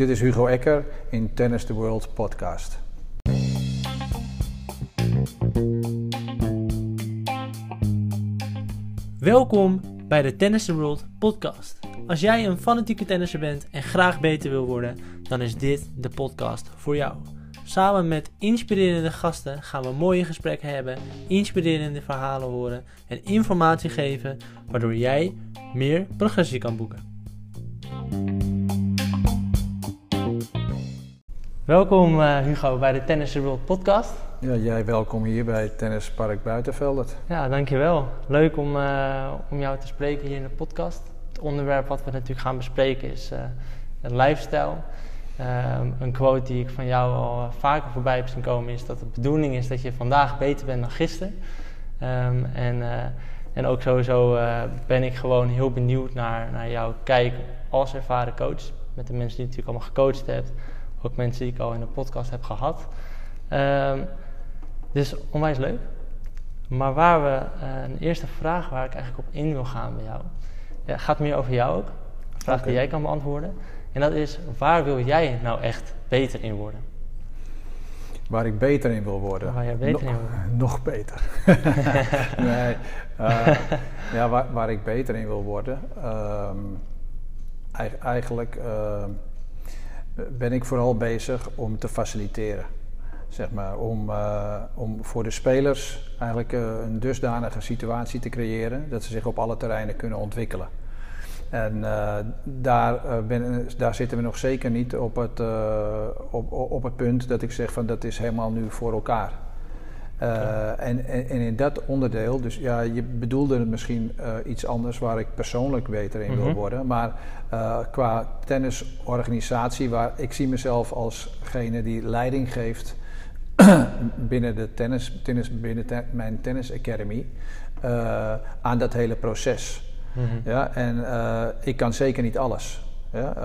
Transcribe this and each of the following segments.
Dit is Hugo Ecker in Tennis the World podcast. Welkom bij de Tennis the World podcast. Als jij een fanatieke tennisser bent en graag beter wil worden, dan is dit de podcast voor jou. Samen met inspirerende gasten gaan we mooie gesprekken hebben, inspirerende verhalen horen en informatie geven, waardoor jij meer progressie kan boeken. Welkom uh, Hugo bij de Tennis World podcast. Ja, jij welkom hier bij Tennispark Buitenveldert. Ja, dankjewel. Leuk om, uh, om jou te spreken hier in de podcast. Het onderwerp wat we natuurlijk gaan bespreken is uh, lifestyle. Um, een quote die ik van jou al vaker voorbij heb zien komen is dat de bedoeling is dat je vandaag beter bent dan gisteren. Um, en, en ook sowieso ben ik gewoon heel benieuwd naar, naar jouw kijk als ervaren coach. Met de mensen die je natuurlijk allemaal gecoacht hebt ook mensen die ik al in de podcast heb gehad. Um, dus onwijs leuk. Maar waar we, uh, een eerste vraag waar ik eigenlijk op in wil gaan bij jou, ja, gaat meer over jou ook. Een vraag die jij kan beantwoorden. En dat is, waar wil jij nou echt beter in worden? Waar ik beter in wil worden? Waar jij beter in wil worden? Nog beter. nee, uh, ja, waar, waar, ik beter in wil worden? Um, eigenlijk... Uh, ben ik vooral bezig om te faciliteren. Zeg maar, om, uh, om voor de spelers eigenlijk uh, een dusdanige situatie te creëren dat ze zich op alle terreinen kunnen ontwikkelen. En uh, daar, ben, daar zitten we nog zeker niet op het, op, op het punt dat ik zeg van dat is helemaal nu voor elkaar. Uh, en, en, en, in dat onderdeel, dus ja, je bedoelde het misschien uh, iets anders waar ik persoonlijk beter in mm -hmm. wil worden. Maar uh, qua tennisorganisatie, waar ik zie mezelf alsgene die leiding geeft binnen, de tennis, tennis, binnen mijn tennis academy aan dat hele proces. Mm -hmm. ja, en ik kan zeker niet alles. Ja?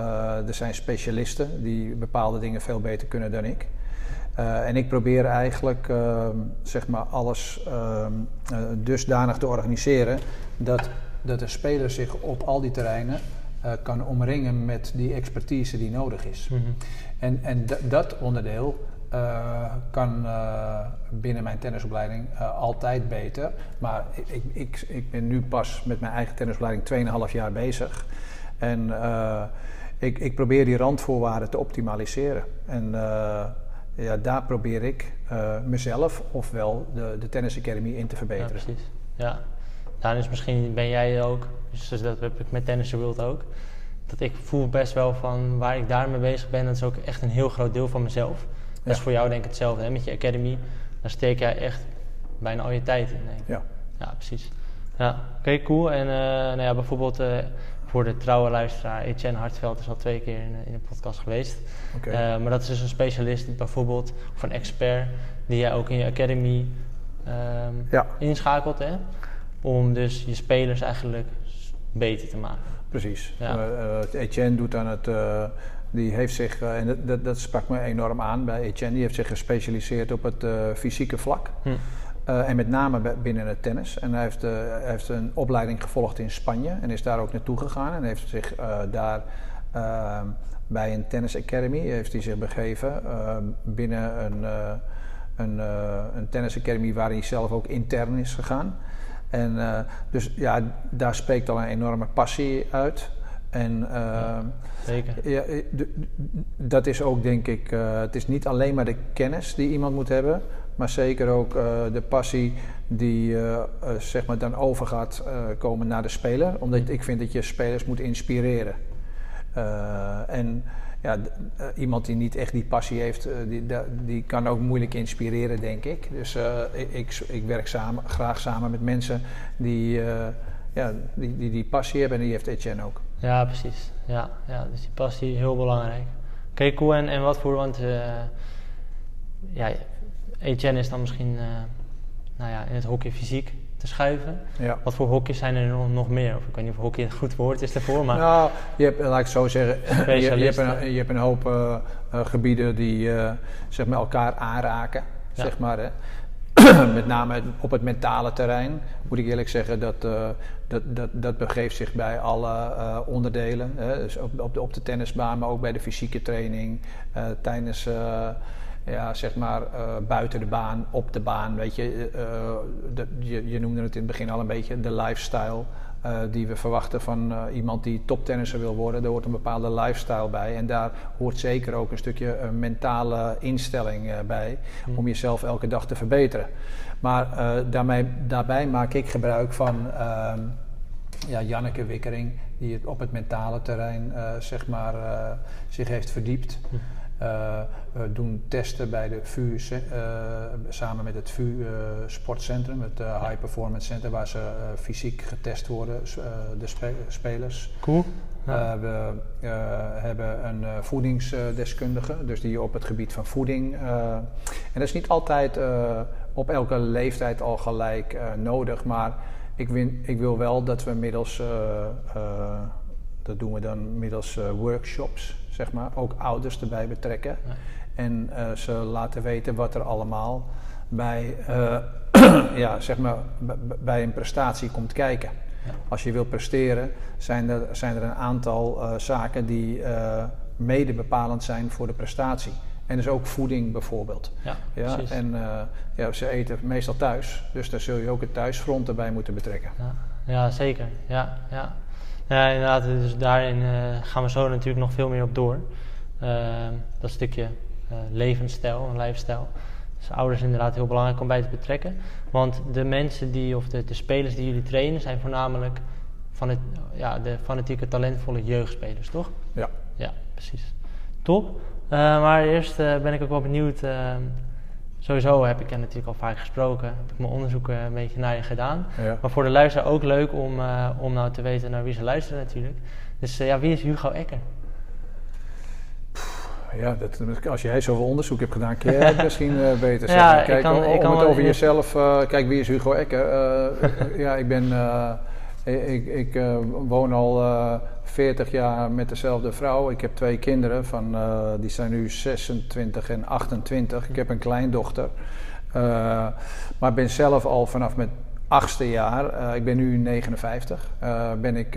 er zijn specialisten die bepaalde dingen veel beter kunnen dan ik. Uh, en ik probeer eigenlijk uh, zeg maar alles uh, dusdanig te organiseren dat, dat de speler zich op al die terreinen kan omringen met die expertise die nodig is. Mm -hmm. En, en dat onderdeel kan binnen mijn tennisopleiding altijd beter. Maar ik, ik, ik ben nu pas met mijn eigen tennisopleiding 2,5 jaar bezig. En ik, ik probeer die randvoorwaarden te optimaliseren. En ja, daar probeer ik uh, mezelf ofwel de, de Tennis Academy in te verbeteren. Ja, precies. Ja. Daarin is misschien ben jij ook, dus dat heb ik met Tennis World ook, dat ik voel best wel van waar ik daarmee bezig ben, dat is ook echt een heel groot deel van mezelf. Dat ja. is voor jou denk ik hetzelfde, hè? met je Academy, daar steek jij echt bijna al je tijd in. Denk ik. Ja. Ja, precies. Ja, oké, okay, cool. En uh, nou ja, bijvoorbeeld uh, voor de trouwe luisteraar, Etienne Hartveld is al twee keer in, in de podcast geweest. Okay. Uh, maar dat is dus een specialist bijvoorbeeld, of een expert, die jij ook in je academy um, ja. inschakelt. Hè? Om dus je spelers eigenlijk beter te maken. Precies. Ja. Etienne doet dan het die heeft zich, uh, en dat, dat, dat, sprak me enorm aan bij Etienne, die heeft zich gespecialiseerd op het fysieke vlak. Hm. Uh, en met name binnen het tennis. En hij heeft, uh, hij heeft, een opleiding gevolgd in Spanje en is daar ook naartoe gegaan. En heeft zich uh, daar bij een tennis academy heeft hij zich begeven binnen een, een, een tennis academy waar hij zelf ook intern is gegaan. En dus ja, daar spreekt al een enorme passie uit. En ja, zeker. Ja, dat is ook denk ik, het is niet alleen maar de kennis die iemand moet hebben, maar zeker ook uh, de passie die uh, uh, zeg maar dan overgaat komen naar de speler. Omdat ik vind dat je spelers moet inspireren. en ja, iemand die niet echt die passie heeft, die, die kan ook moeilijk inspireren, denk ik. Dus ik, ik werk samen, graag samen met mensen die, ja, die, die die passie hebben en die heeft Etienne ook. Ja, precies. Ja, ja dus die passie heel belangrijk. Oké, okay, cool. En, en wat voor, want ja, Etienne is dan misschien uh, nou ja, in het hockey fysiek te schuiven. Ja. Wat voor hokjes zijn er nog, meer? Of ik weet niet of hockey een goed woord is daarvoor, maar... Nou, je hebt, laat ik zo zeggen, je, je, hebt een, je hebt een hoop uh, uh, gebieden die zeg maar elkaar aanraken, ja. zeg maar. Hè. met name op het mentale terrein, moet ik eerlijk zeggen, dat, uh, dat, dat, dat begeeft zich bij alle onderdelen. Hè? Dus op, op, de, op de tennisbaan, maar ook bij de fysieke training, tijdens ja, zeg maar buiten de baan, op de baan. Weet je, de, je, je noemde het in het begin al een beetje de lifestyle. Uh, die we verwachten van iemand die toptennisser wil worden. Er hoort een bepaalde lifestyle bij. En daar hoort zeker ook een stukje mentale instelling bij. Mm. Om jezelf elke dag te verbeteren. Maar daarmee, daarbij maak ik gebruik van ehm, ja, Janneke Wikkering. Die het op het mentale terrein zeg maar, zich heeft verdiept. Mm. We doen testen bij de VU uh, samen met het VU Sportcentrum, het High Performance Center, waar ze fysiek getest worden, de spe spelers. Cool. We hebben een voedingsdeskundige, dus die op het gebied van voeding. en dat is niet altijd op elke leeftijd al gelijk nodig, maar ik, win, ik, wil wel dat we middels, dat doen we dan middels workshops zeg maar, ook ouders erbij betrekken. En uh, ze laten weten wat er allemaal bij, uh, ja, zeg maar, bij een prestatie komt kijken. Ja. Als je wil presteren, zijn er, zijn er een aantal uh, zaken die mede bepalend zijn voor de prestatie. En dus ook voeding bijvoorbeeld. Ja, ja, en ja, ze eten meestal thuis, dus daar zul je ook het thuisfront erbij moeten betrekken. Ja, ja zeker. Ja, ja. Ja, inderdaad. Dus daarin uh, gaan we zo natuurlijk nog veel meer op door. Uh, dat stukje uh, levensstijl en lifestyle. Dus ouders inderdaad heel belangrijk om bij te betrekken. Want de mensen die, of de, de spelers die jullie trainen, zijn voornamelijk van het, ja, de fanatieke, talentvolle jeugdspelers, toch? Ja. Ja, precies. Top. maar eerst ben ik ook wel benieuwd Sowieso heb ik je natuurlijk al vaak gesproken, heb ik mijn onderzoek een beetje naar je gedaan. Maar voor de luisteraar ook leuk om, uh, om nou te weten naar wie ze luisteren natuurlijk. Dus uh, ja, wie is Hugo Ecker? Ja, dat, als jij zoveel onderzoek hebt gedaan, kun je het misschien uh, beter zeggen. Ja, kijk, ik kan, om, ik kan het over jezelf, kijk wie is Hugo Ecker? ja, ik ben ik, ik uh, woon al uh, eh, 40 jaar met dezelfde vrouw. Ik heb twee kinderen, van, uh, die zijn nu 26 en 28. Ik heb een kleindochter. maar ben zelf al vanaf mijn achtste jaar, ik ben nu 59, ben ik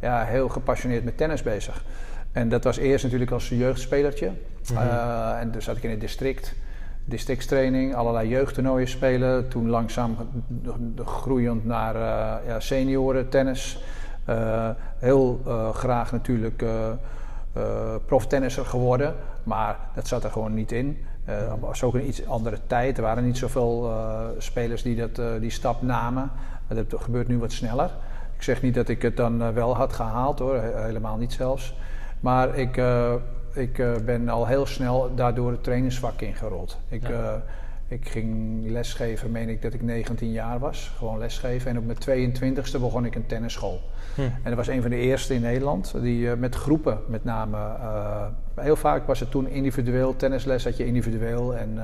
ja, heel gepassioneerd met tennis bezig. En dat was eerst natuurlijk als jeugdspelertje. Mm -hmm. en dus zat ik in het district districtstraining, allerlei jeugdtoernooien spelen. Toen langzaam groeiend naar uh, ja, senioren tennis. Uh, heel uh, graag natuurlijk proftennisser geworden, maar dat zat er gewoon niet in. Het was ook een iets andere tijd. Er waren niet zoveel spelers die dat, die stap namen. Dat gebeurt nu wat sneller. Ik zeg niet dat ik het dan wel had gehaald hoor, helemaal niet zelfs. Maar ik ik uh, ben al heel snel daardoor het trainingsvak ingerold. Ik, ja. uh, ik ging lesgeven, meen ik dat ik 19 jaar was. Gewoon lesgeven. En op mijn 22e begon ik een tennisschool. Hm. En dat was een van de eerste in Nederland. Die uh, met groepen met name. heel vaak was het toen individueel. Tennisles had je individueel en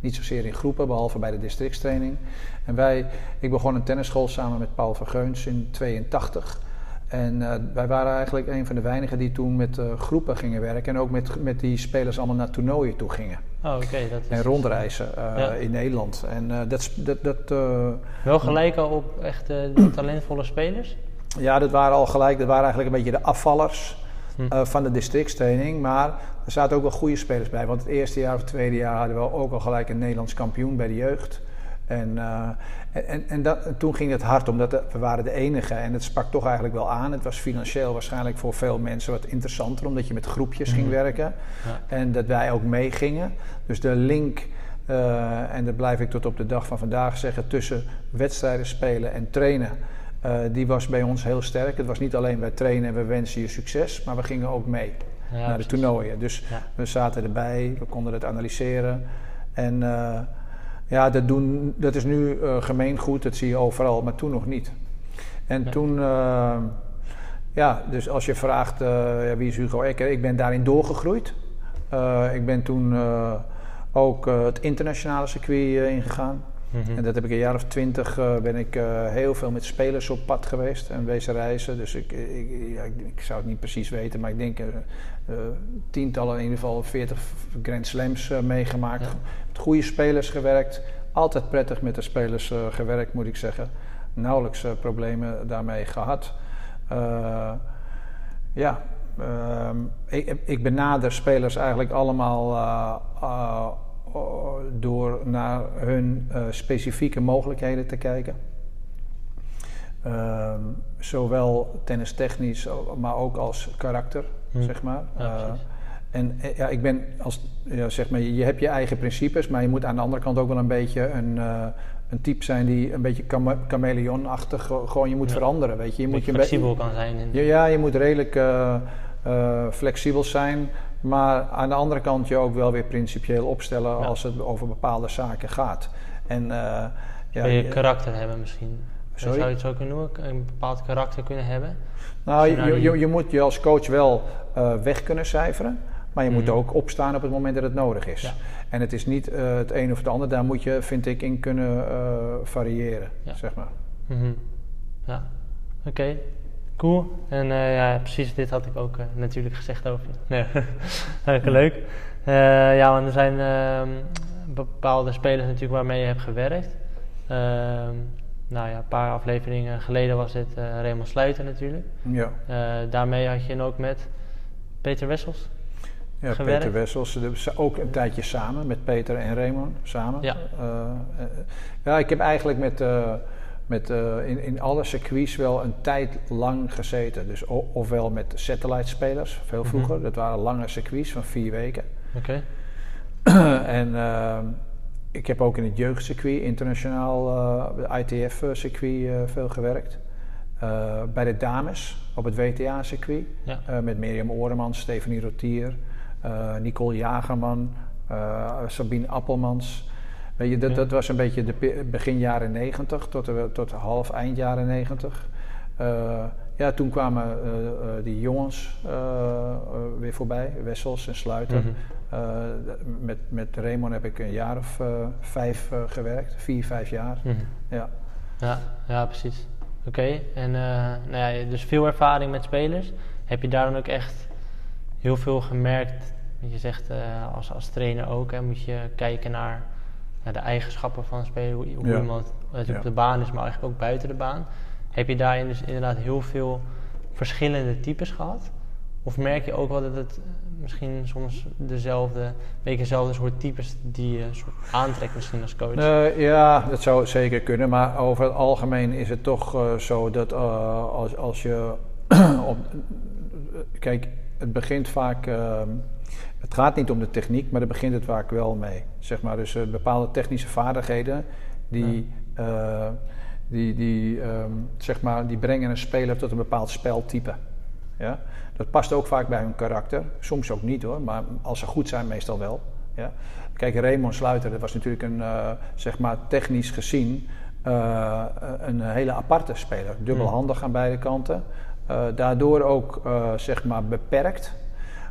niet zozeer in groepen. Behalve bij de districtstraining. En wij, ik begon een tennisschool samen met Paul Vergeuns in 82. En uh, wij waren eigenlijk een van de weinigen die toen met uh, groepen gingen werken. En ook met, met die spelers allemaal naar toernooien toe gingen. Oh, oké. Okay, en dus- rondreizen uh, ja. in Nederland. En dat... dat, dat Wel gelijk al op echt talentvolle spelers? Ja, dat waren al gelijk. Dat waren eigenlijk een beetje de afvallers hm. van de districtstraining. Maar er zaten ook wel goede spelers bij. Want het eerste jaar of het tweede jaar hadden we ook al gelijk een Nederlands kampioen bij de jeugd. En, uh, en, en, dat, toen ging het hard, omdat we waren de enige. En het sprak toch eigenlijk wel aan. Het was financieel waarschijnlijk voor veel mensen wat interessanter, omdat je met groepjes ging mhm. werken. Ja. En dat wij ook meegingen. Dus de link, uh, en dat blijf ik tot op de dag van vandaag zeggen, tussen wedstrijden spelen en trainen. Uh, die was bij ons heel sterk. Het was niet alleen wij trainen en we wensen je succes, maar we gingen ook mee ja, naar de toernooien. Dus ja. we zaten erbij, we konden het analyseren. En ja, dat, doen, dat is nu uh, gemeengoed, dat zie je overal, maar toen nog niet. En toen, uh, ja, dus als je vraagt uh, ja, wie is Hugo Ecker, ik ben daarin doorgegroeid. ik ben toen ook het internationale circuit ingegaan. Mm -hmm. En dat heb ik een jaar of twintig ben ik heel veel met spelers op pad geweest en wezen reizen. Dus ik, ik, ja, ik, ik, zou het niet precies weten, maar ik denk tientallen, in ieder geval veertig Grand Slams meegemaakt. Ja goede spelers gewerkt, Altijd prettig met de spelers gewerkt, moet ik zeggen. Nauwelijks problemen daarmee gehad. ja, ehm, ik, ik, benader spelers eigenlijk allemaal door naar hun specifieke mogelijkheden te kijken. Ehm, zowel tennistechnisch, maar ook als karakter, hm. zeg maar. Ja, uh, en eh, ja, ik ben als, ja, zeg maar, je hebt je eigen principes, maar je moet aan de andere kant ook wel een beetje een, uh, een type zijn die een beetje chameleonachtig gewoon je moet veranderen, weet je. Je moet je flexibel kan zijn. Ja, ja, je moet redelijk uh, flexibel zijn, maar aan de andere kant je ook wel weer principieel opstellen als het over bepaalde zaken gaat. En, ja, je karakter hebben misschien. Sorry? Zou je het zo kunnen noemen? Een bepaald karakter kunnen hebben? Nou, je, je, je, moet je als coach wel uh, weg kunnen cijferen. Maar je moet mhm. ook opstaan op het moment dat het nodig is. Ja. En het is niet uh, het een of het ander. Daar moet je, vind ik, in kunnen variëren. Ja. Zeg maar. Mm -hmm. Ja, oké. Okay. Cool. En ja, precies dit had ik ook natuurlijk gezegd over je. Nee. leuk. ja, want er zijn ehm, bepaalde spelers natuurlijk waarmee je hebt gewerkt. Ehm, nou ja, een paar afleveringen geleden was dit uh, Raymond Sluiter natuurlijk. Ja. Uh, daarmee had je ook met Peter Wessels ja, gewerkt. Peter Wessels. Dus ook een tijdje samen met Peter en Raymond samen. Ja, uh, ja ik heb eigenlijk met, met in, in alle circuits wel een tijd lang gezeten. Dus ofwel met satellite spelers, veel mhm. vroeger. Dat waren lange circuits van vier weken. Oké. en ehm, ik heb ook in het jeugdcircuit, internationaal uh, ITF-circuit, uh, veel gewerkt. Bij de dames op het WTA-circuit. Ja. met Mirjam Oremans, Stephanie Rotier, Nicole Jagerman, Sabine Appelmans. Weet je, dat, dat was een beetje de begin jaren 90 tot, tot half eind jaren 90. ja, toen kwamen die jongens weer voorbij, Wessels en Sluiter. Mhm. Uh, met, met Raymond heb ik een jaar of uh, vijf uh, gewerkt, vier, vijf jaar. Mm -hmm. ja. Ja, ja, precies. Oké, okay. en nou ja, dus veel ervaring met spelers. Heb je daar dan ook echt heel veel gemerkt? Je zegt als, als trainer ook, hè, moet je kijken naar de eigenschappen van een speler, hoe, hoe ja. iemand ja. op de baan is, maar eigenlijk ook buiten de baan. Heb je daarin dus inderdaad heel veel verschillende types gehad? Of merk je ook wel dat het misschien soms dezelfde, beetje dezelfde soort types die je soort aantrekt misschien als coach? Uh, ja, dat zou zeker kunnen. Maar over het algemeen is het toch uh, zo dat uh, als, als je... op, kijk, het begint vaak... Ehm, het gaat niet om de techniek, maar daar begint het vaak wel mee. Zeg maar, dus bepaalde technische vaardigheden die... Ja. die, die, um, zeg maar, die brengen een speler tot een bepaald speltype. Ja? Dat past ook vaak bij hun karakter. Soms ook niet hoor, maar als ze goed zijn, meestal wel. Ja? Kijk, Raymond Sluiter, dat was natuurlijk een, uh, zeg maar technisch gezien, uh, een hele aparte speler. Dubbelhandig aan beide kanten. Uh, daardoor ook, zeg maar, beperkt.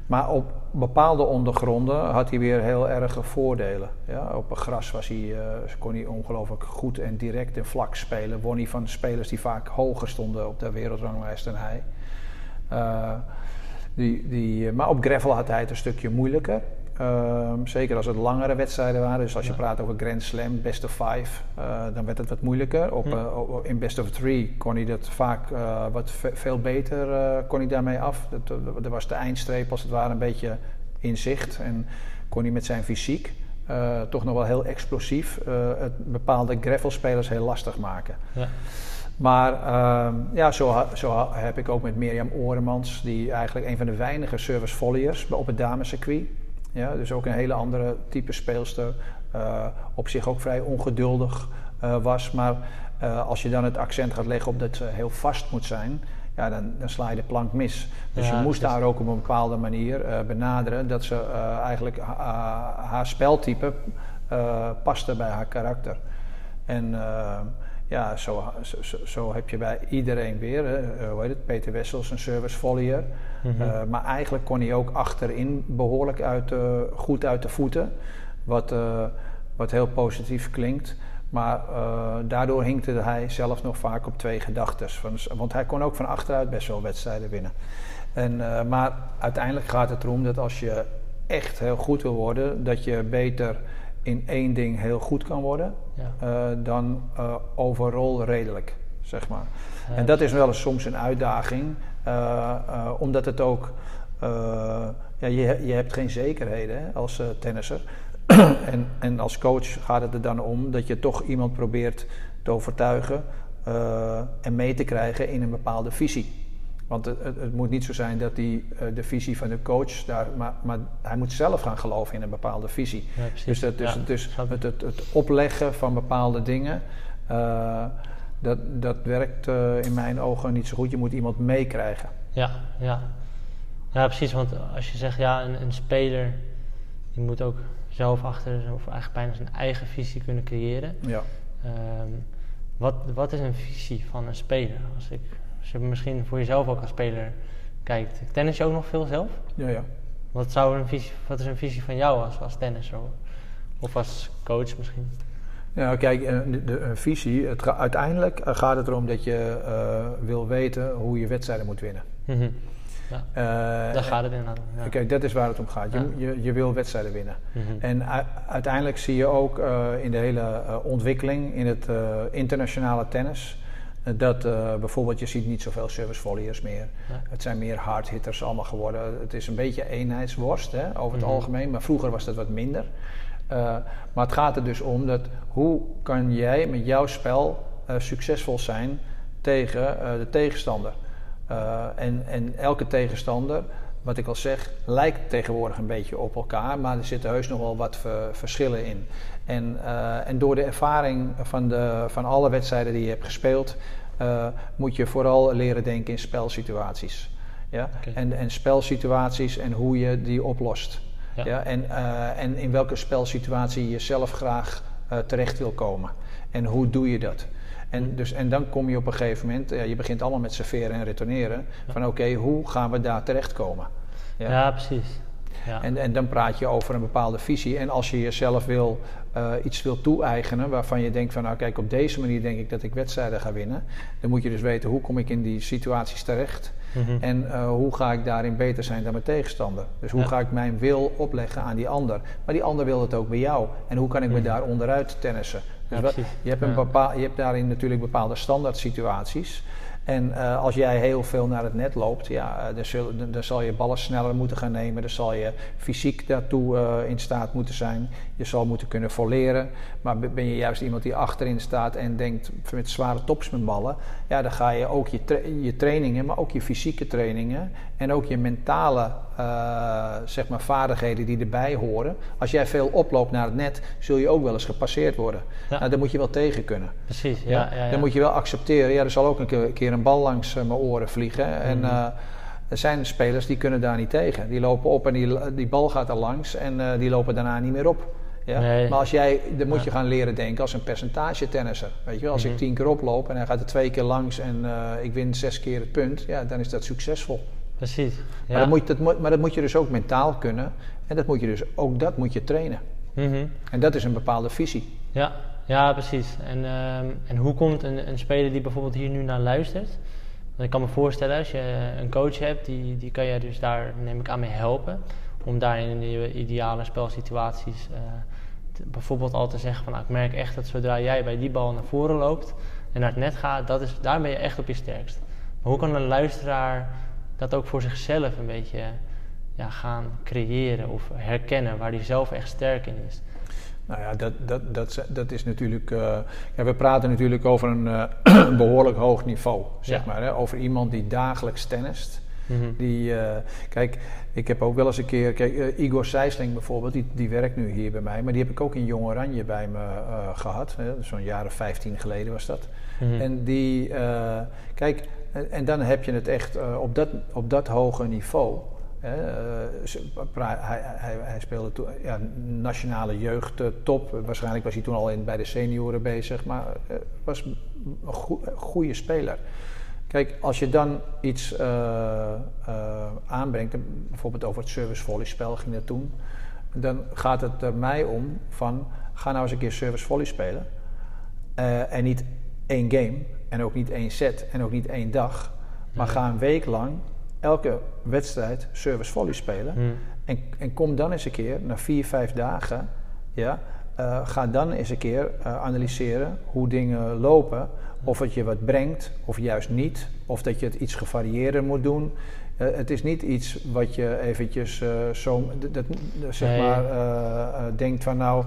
Maar op bepaalde ondergronden had hij weer heel erge voordelen. Ja, op gras was hij, kon hij ongelooflijk goed en direct en vlak spelen. Won hij van spelers die vaak hoger stonden op de wereldranglijst dan hij. Uh, die, die, maar op gravel had hij het een stukje moeilijker. Uh, zeker als het langere wedstrijden waren. Dus als je praat over Grand Slam, best of five, uh, dan werd het wat moeilijker. Op, uh, in best of three kon hij dat vaak wat veel beter kon hij daarmee af. Dat, dat, was de eindstreep als het ware een beetje in zicht. En kon hij met zijn fysiek toch nog wel heel explosief het bepaalde gravelspelers heel lastig maken. Ja. Maar uh, ja, zo, zo, heb ik ook met Mirjam Oremans, die eigenlijk een van de weinige service volleyers op het damescircuit. Ja, dus ook een hele andere type speelster. Uh, op zich ook vrij ongeduldig uh, was. Maar uh, als je dan het accent gaat leggen op dat ze heel vast moet zijn, ja, dan, dan sla je de plank mis. Dus ja, je moest daar ook op een bepaalde manier benaderen dat ze eigenlijk haar speltype paste bij haar karakter. En ja, zo, zo, zo, heb je bij iedereen weer, uh, hoe heet het, Peter Wessels, een service volleyer. Mm uh, maar eigenlijk kon hij ook achterin behoorlijk uit, uh, goed uit de voeten. Wat, wat heel positief klinkt. Maar daardoor hinkte hij zelf nog vaak op twee gedachten. Want hij kon ook van achteruit best wel wedstrijden winnen. En, maar uiteindelijk gaat het erom dat als je echt heel goed wil worden, dat je beter in één ding heel goed kan worden, Ja. eh, dan eh, overal redelijk, zeg maar. Ja, en dat is wel eens soms een uitdaging, eh, omdat het ook, ja, je, je hebt geen zekerheden hè, als tennisser. en, en als coach gaat het er dan om dat je toch iemand probeert te overtuigen en mee te krijgen in een bepaalde visie. Want het, het, het moet niet zo zijn dat die, eh, de visie van de coach daar, maar, maar hij moet zelf gaan geloven in een bepaalde visie. Ja. Dus, dat, dus, Ja, dus het, het, het opleggen van bepaalde dingen, eh, dat, dat werkt eh, in mijn ogen niet zo goed. Je moet iemand meekrijgen. Ja, ja. ja, precies. Want als je zegt, ja, een, een speler die moet ook zelf achter, zijn- of eigenlijk bijna zijn eigen visie kunnen creëren. Ja. Ehm, wat, wat is een visie van een speler? Als, ik, als je misschien voor jezelf ook als speler kijkt. Tennis je ook nog veel zelf? Ja, ja. Wat, zou een visie, wat is een visie van jou als, als tennisser? Of als coach misschien? Ja, kijk, eh, de, de een visie, het uiteindelijk eh, gaat het erom dat je eh, wil weten hoe je wedstrijden moet winnen. Mhm. Eh, Daar gaat het inderdaad om. Ja. Kijk, dat is waar het om gaat. Je, Ja. je, je wil wedstrijden winnen. Mhm. En uiteindelijk zie je ook eh, in de hele eh, ontwikkeling in het eh, internationale tennis. Dat eh, bijvoorbeeld, je ziet niet zoveel service volleyers meer. Ja. Het zijn meer hard hitters allemaal geworden. Het is een beetje eenheidsworst hè, over het Mhm. algemeen. Maar vroeger was dat wat minder. Eh, maar het gaat er dus om dat hoe kan jij met jouw spel eh, succesvol zijn tegen de tegenstander. En, en elke tegenstander, wat ik al zeg, lijkt tegenwoordig een beetje op elkaar, maar er zitten heus nog wel wat ver- verschillen in. En, en door de ervaring van, de, van alle wedstrijden die je hebt gespeeld, eh, moet je vooral leren denken in spelsituaties. Ja? En, en spelsituaties en hoe je die oplost. Ja. Ja. en, eh, en in welke spelsituatie je zelf graag eh, terecht wil komen. En hoe doe je dat? En, dus, en dan kom je op een gegeven moment, ja, je begint allemaal met serveren en retourneren. Van oké, hoe gaan we daar terechtkomen? Ja, precies. Ja. En, en dan praat je over een bepaalde visie. En als je jezelf wil, eh, iets wil toe-eigenen waarvan je denkt van nou kijk, op deze manier denk ik dat ik wedstrijden ga winnen. Dan moet je dus weten hoe kom ik in die situaties terecht. Mhm. En eh, hoe ga ik daarin beter zijn dan mijn tegenstander? Dus hoe Ja. ga ik mijn wil opleggen aan die ander? Maar die ander wil het ook bij jou. En hoe kan ik me Mhm. daar onderuit tennissen? Dus Ja, wat- precies. je, hebt een bepaal, je hebt daarin natuurlijk bepaalde standaard situaties. En eh, als jij heel veel naar het net loopt, ja, eh, dan, dan zal je ballen sneller moeten gaan nemen. Dan zal je fysiek daartoe eh, in staat moeten zijn. Je zal moeten kunnen volleren. Maar ben je juist iemand die achterin staat en denkt met zware topsmanballen, ja, dan ga je ook je, tra- je trainingen, maar ook je fysieke trainingen en ook je mentale eh, zeg maar vaardigheden die erbij horen. Als jij veel oploopt naar het net, zul je ook wel eens gepasseerd worden. Ja. Nou, daar moet je wel tegen kunnen. Precies, ja. Ja? Dan moet je wel accepteren, ja, er zal ook een keer, een bal langs eh, mijn oren vliegen. En Mhm. eh, er zijn spelers die kunnen daar niet tegen. Die lopen op en die, die bal gaat er langs en die lopen daarna niet meer op. Ja? Nee. Maar als jij, dan moet je gaan leren denken als een percentage tennisser. Weet je wel, als Mhm. ik tien keer oploop en hij gaat er twee keer langs en eh, ik win zes keer het punt, ja, dan is dat succesvol. Precies. Ja. Maar, dat moet, dat, moet- maar dat moet je dus ook mentaal kunnen. En dat moet je dus, ook dat moet je trainen. Mhm. En dat is een bepaalde visie. Ja, ja precies. En, ehm, en hoe komt een, een speler die bijvoorbeeld hier nu naar luistert? Want ik kan me voorstellen, als je een coach hebt, die, die kan je dus daar, neem ik aan, mee helpen. Om daar in de ideale spelsituaties te- bijvoorbeeld al te zeggen van, nou, ik merk echt dat zodra jij bij die bal naar voren loopt en naar het net gaat, dat is, daar ben je echt op je sterkst. Maar hoe kan een luisteraar dat ook voor zichzelf een beetje ja, gaan creëren of herkennen waar hij zelf echt sterk in is? Nou ja, dat, dat, dat, dat is natuurlijk. eh, ja, we praten natuurlijk over een eh, behoorlijk hoog niveau, zeg Ja. maar. Hè? Over iemand die dagelijks tennist. Mhm. Die, eh, kijk, ik heb ook wel eens een keer. Kijk, eh, Igor Sijsling bijvoorbeeld, die, die werkt nu hier bij mij. Maar die heb ik ook in Jong Oranje bij me eh, gehad. Zo'n jaar of 15 geleden was dat. Mhm. En die, kijk, en, en dan heb je het echt op, dat, op dat hoge niveau. Hij, hij, hij speelde toen ja, nationale jeugd top. Waarschijnlijk was hij toen al in, bij de senioren bezig, maar was een goe- goede speler. Kijk, als je dan iets eh, eh, aanbrengt, en bijvoorbeeld over het service volley spel ging dat toen, dan gaat het er mij om van ga nou eens een keer service volley spelen. Eh, en niet één game, en ook niet één set, en ook niet één dag. Maar ga een week lang elke wedstrijd service volley spelen. Mhm. En, en kom dan eens een keer, na vier, vijf dagen, ja, ga dan eens een keer analyseren hoe dingen lopen. Of het je wat brengt, of juist niet. Of dat je het iets gevarieerder moet doen. Uh, het is niet iets wat je eventjes uh, zo, dat, zeg nee. maar, uh, denkt van nou...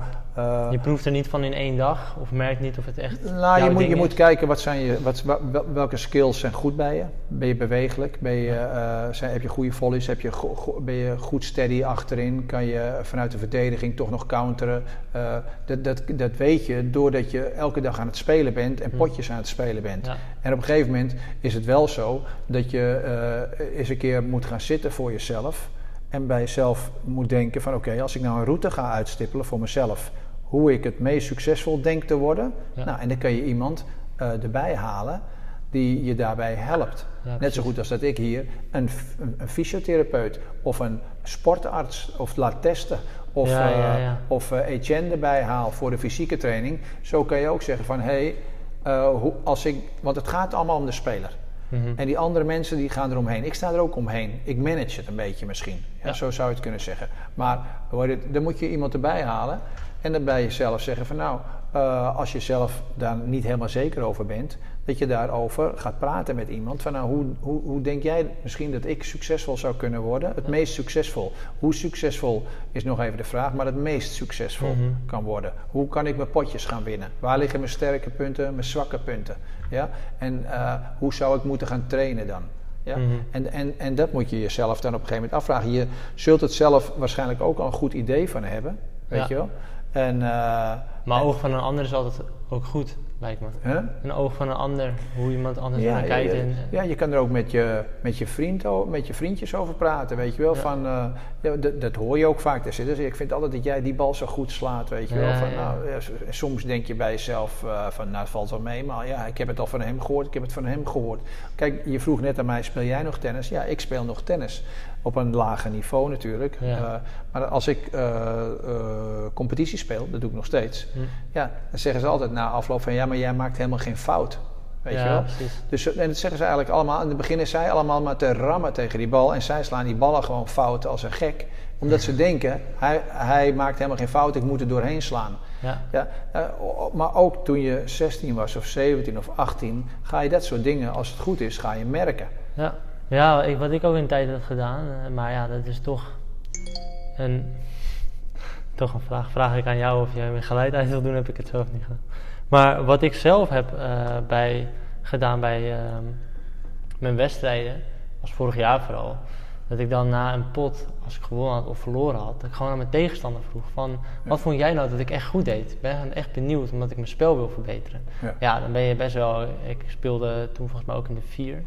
je proeft er niet van in één dag of merkt niet of het echt Nou, je moet, je moet kijken wat zijn je, wat, welke skills zijn goed bij je. Ben je bewegelijk? Ben je, zijn, heb je goede volleys? Heb je, go, ben je goed steady achterin? Kan je vanuit de verdediging toch nog counteren? dat, dat, dat weet je doordat je elke dag aan het spelen bent en potjes aan het spelen bent. Ja. En op een gegeven moment is het wel zo dat je is een keer moet gaan zitten voor jezelf. En bij jezelf moet denken van oké, als ik nou een route ga uitstippelen voor mezelf. Hoe ik het meest succesvol denk te worden. Nou, en dan kan je iemand uh, erbij halen die je daarbij helpt. Net zo goed als dat ik hier een, een, fysiotherapeut of een sportarts of laat testen. Of, ja, uh, of uh, Etienne erbij haal voor de fysieke training. Zo kan je ook zeggen van hé, hey, als ik, want het gaat allemaal om de speler. Mhm. En die andere mensen die gaan eromheen. Ik sta er ook omheen. Ik manage het een beetje misschien. Ja, Zo zou je het kunnen zeggen. Maar dan moet je iemand erbij halen. En dan bij jezelf zeggen van nou, uh, als je zelf daar niet helemaal zeker over bent, dat je daarover gaat praten met iemand. Van nou, hoe, hoe, hoe denk jij misschien dat ik succesvol zou kunnen worden? Het meest succesvol. Hoe succesvol is nog even de vraag, maar het meest succesvol mhm. kan worden. Hoe kan ik mijn potjes gaan winnen? Waar liggen mijn sterke punten, mijn zwakke punten? Ja? En uh, hoe zou ik moeten gaan trainen dan? Ja? Mm -hmm. en, en, en dat moet je jezelf dan op een gegeven moment afvragen. Je zult het zelf waarschijnlijk ook al een goed idee van hebben. Weet ja. je wel? En, uh, maar oog van een ander is altijd ook goed lijkt me. Huh? Een oog van een ander, hoe iemand anders ja, naar kijkt. Ja, en, ja, je kan er ook met je, met je, vriend, met je vriendjes over praten, weet je wel. Van, uh, ja, dat, dat hoor je ook vaak. Dus ik vind altijd dat jij die bal zo goed slaat, weet je wel. Van, nou, soms denk je bij jezelf uh, van, nou, het valt wel mee. Maar ja, ik heb het al van hem gehoord, ik heb het van hem gehoord. Kijk, je vroeg net aan mij, speel jij nog tennis? Ja, ik speel nog tennis. Op een lager niveau natuurlijk. Ja. Uh, maar als ik uh, uh, competitie speel, dat doe ik nog steeds. Hm. Ja, dan zeggen ze altijd na afloop van ja, maar jij maakt helemaal geen fout. Weet ja, je wel? Precies. Dus, en dat zeggen ze eigenlijk allemaal. In het begin is zij allemaal maar te rammen tegen die bal. En zij slaan die ballen gewoon fout als een gek. Omdat ze denken, hij, hij maakt helemaal geen fout, ik moet er doorheen slaan. Ja. Ja, maar ook toen je 16 was of 17 of 18, ga je dat soort dingen, als het goed is, ga je merken. Ja. Ja, ik, wat ik ook in tijd heb gedaan, uh, maar ja, dat is toch een, toch een vraag. Vraag ik aan jou of jij me geleid uit wil doen, heb ik het zelf niet gedaan. Maar wat ik zelf heb uh, bij, gedaan bij uh, mijn wedstrijden, was vorig jaar vooral, dat ik dan na een pot, als ik gewonnen had of verloren had, dat ik gewoon aan mijn tegenstander vroeg van, wat vond jij nou dat ik echt goed deed? Ik ben echt benieuwd, omdat ik mijn spel wil verbeteren. Ja. ja, dan ben je best wel, ik speelde toen volgens mij ook in de vier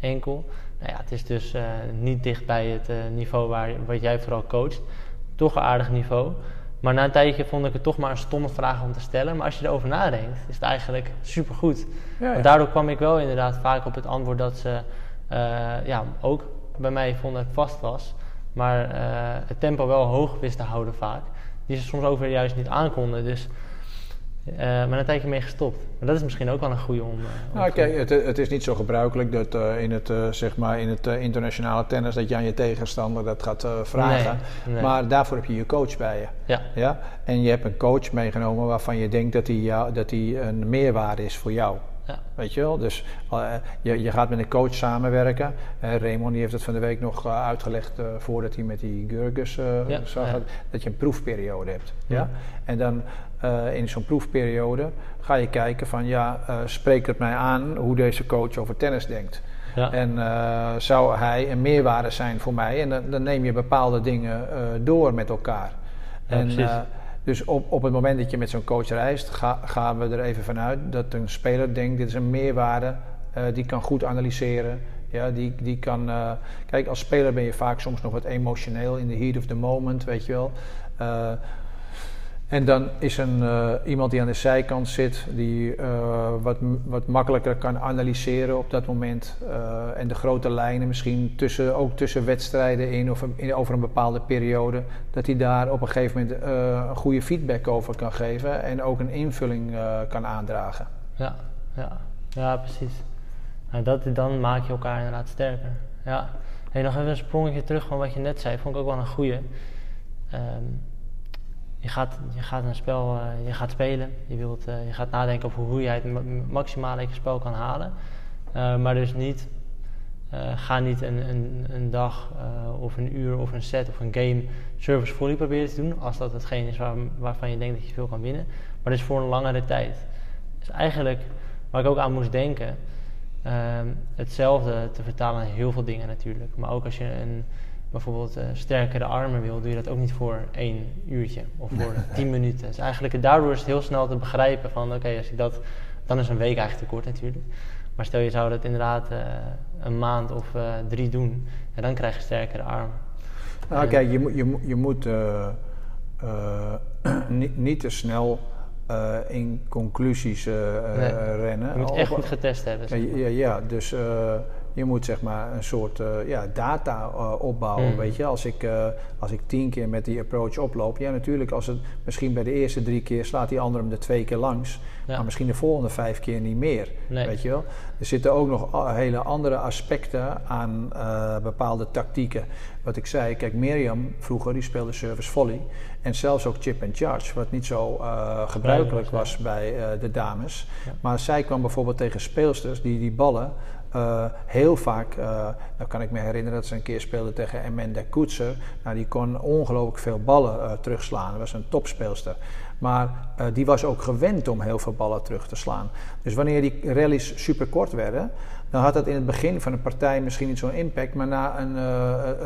enkel. Nou ja, het is dus uh, niet dicht bij het uh, niveau waar, wat jij vooral coacht. Toch een aardig niveau. Maar na een tijdje vond ik het toch maar een stomme vraag om te stellen. Maar als je erover nadenkt, is het eigenlijk supergoed. Ja, ja. Daardoor kwam ik wel inderdaad vaak op het antwoord dat ze uh, ja, ook bij mij vonden dat ik vast was. Maar het tempo wel hoog wist te houden vaak. Die ze soms ook weer juist niet aankonden. Dus uh, maar een tijdje mee gestopt. Maar dat is misschien ook wel een goede om. Uh, nou, kijk, het, het, is niet zo gebruikelijk dat uh, in het, zeg maar in het internationale tennis dat je aan je tegenstander dat gaat vragen. Nee, nee. Maar daarvoor heb je je coach bij je. Ja. ja. En je hebt een coach meegenomen waarvan je denkt dat hij dat hij een meerwaarde is voor jou. Ja. Weet je wel? Dus uh, je, je gaat met een coach samenwerken. Uh, Raymond die heeft het van de week nog uh, uitgelegd voordat hij met die Gurgus ja. zag. Ja. Dat je een proefperiode hebt. Ja? En dan in zo'n proefperiode ga je kijken van ja, spreekt het mij aan hoe deze coach over tennis denkt. Ja. En zou hij een meerwaarde zijn voor mij? En dan, dan neem je bepaalde dingen door met elkaar. Ja, en. Dus op, op het moment dat je met zo'n coach reist, ga, gaan we er even vanuit dat een speler denkt: dit is een meerwaarde, uh, die kan goed analyseren. Ja, die, die kan. Uh, kijk, als speler ben je vaak soms nog wat emotioneel in de heat of the moment, weet je wel. Uh, en dan is een, uh, iemand die aan de zijkant zit, die uh, wat, wat makkelijker kan analyseren op dat moment. Uh, en de grote lijnen misschien tussen, ook tussen wedstrijden in of over een bepaalde periode. Dat hij daar op een gegeven moment een goede feedback over kan geven en ook een invulling kan aandragen. Ja, ja. ja precies. En dat, dan maak je elkaar inderdaad sterker. Ja. Hey, nog even een sprongetje terug van wat je net zei, vond ik ook wel een goede. Um, je gaat, je gaat een spel, uh, je gaat spelen. Je, wilt, uh, je gaat nadenken over hoe jij het maximale uit je spel kan halen. Uh, maar dus niet, ga niet een, een, een dag of een uur of een set of een game service volley proberen te doen. Als dat hetgeen is waar, waarvan je denkt dat je veel kan winnen. Maar dus voor een langere tijd. Dus eigenlijk, waar ik ook aan moest denken, hetzelfde te vertalen aan heel veel dingen natuurlijk. Maar ook als je een bijvoorbeeld uh, sterkere armen wil, doe je dat ook niet voor één uurtje of voor tien minuten. Dus eigenlijk daardoor is het heel snel te begrijpen van oké, als ik dat, dan is een week eigenlijk te kort natuurlijk. Maar stel je zou dat inderdaad uh, een maand of uh, drie doen, en dan krijg je sterkere armen. Nou, kijk, je, moet je, je moet niet, niet te snel in conclusies nee, rennen. Je moet echt goed getest hebben. Ja, ja, dus je moet zeg maar een soort uh, ja, data uh, opbouwen. Mm. Weet je, als ik, uh, als ik tien keer met die approach oploop, ja, natuurlijk, als het misschien bij de eerste drie keer slaat die andere hem er twee keer langs, ja. maar misschien de volgende vijf keer niet meer. Nee. Weet je wel? Er zitten ook nog hele andere aspecten aan bepaalde tactieken. Wat ik zei, kijk, Mirjam vroeger die speelde service volley en zelfs ook chip and charge, wat niet zo gebruikelijk was bij de dames. Ja. Maar zij kwam bijvoorbeeld tegen speelsters die die ballen uh, heel vaak, uh, dan kan ik me herinneren dat ze een keer speelde tegen Amanda Koetser. Nou, die kon ongelooflijk veel ballen uh, terugslaan. Dat was een topspeelster. Maar die was ook gewend om heel veel ballen terug te slaan. Dus wanneer die rallies super kort werden, dan had dat in het begin van een partij misschien niet zo'n impact. Maar na, een,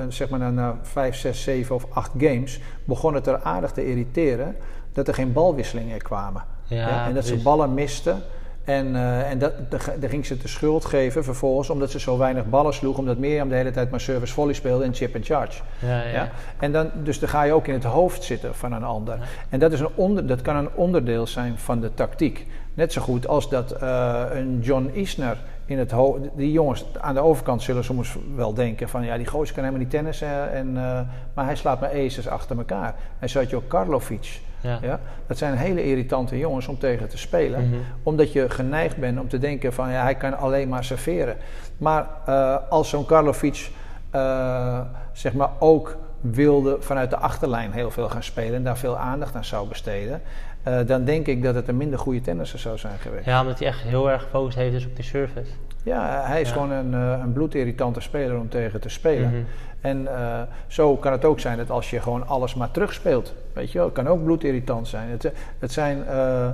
een, zeg maar na 5, 6, 7 of 8 games begon het er aardig te irriteren dat er geen balwisselingen kwamen. Ja, ja, en dat ze ballen misten. En, uh, en dat, daar ging ze de schuld geven vervolgens omdat ze zo weinig ballen sloeg. Omdat Mirjam de hele tijd maar service volley speelde en chip and charge. Ja, ja. ja? En dan, dus dan ga je ook in het hoofd zitten van een ander. En dat, is een onder, dat kan een onderdeel zijn van de tactiek. Net zo goed als dat uh, een John Isner in het hoofd... Die jongens aan de overkant zullen soms wel denken van... Ja, die gozer kan helemaal niet tennissen. En, uh, maar hij slaat maar aces achter elkaar. En zo had je ook Karlovic... Ja. Ja? Dat zijn hele irritante jongens om tegen te spelen. Mm -hmm. Omdat je geneigd bent om te denken van ja, hij kan alleen maar serveren. Maar uh, als zo'n Karlovic uh, zeg maar ook wilde vanuit de achterlijn heel veel gaan spelen en daar veel aandacht aan zou besteden, uh, dan denk ik dat het een minder goede tennisser zou zijn geweest. Ja, omdat hij echt heel erg gefocust heeft dus op die service. Ja, hij is Ja. gewoon een, uh, een bloedirritante speler om tegen te spelen. Mhm. En uh, zo kan het ook zijn dat als je gewoon alles maar terugspeelt, weet je wel, het kan ook bloedirritant zijn. Het, het zijn, uh,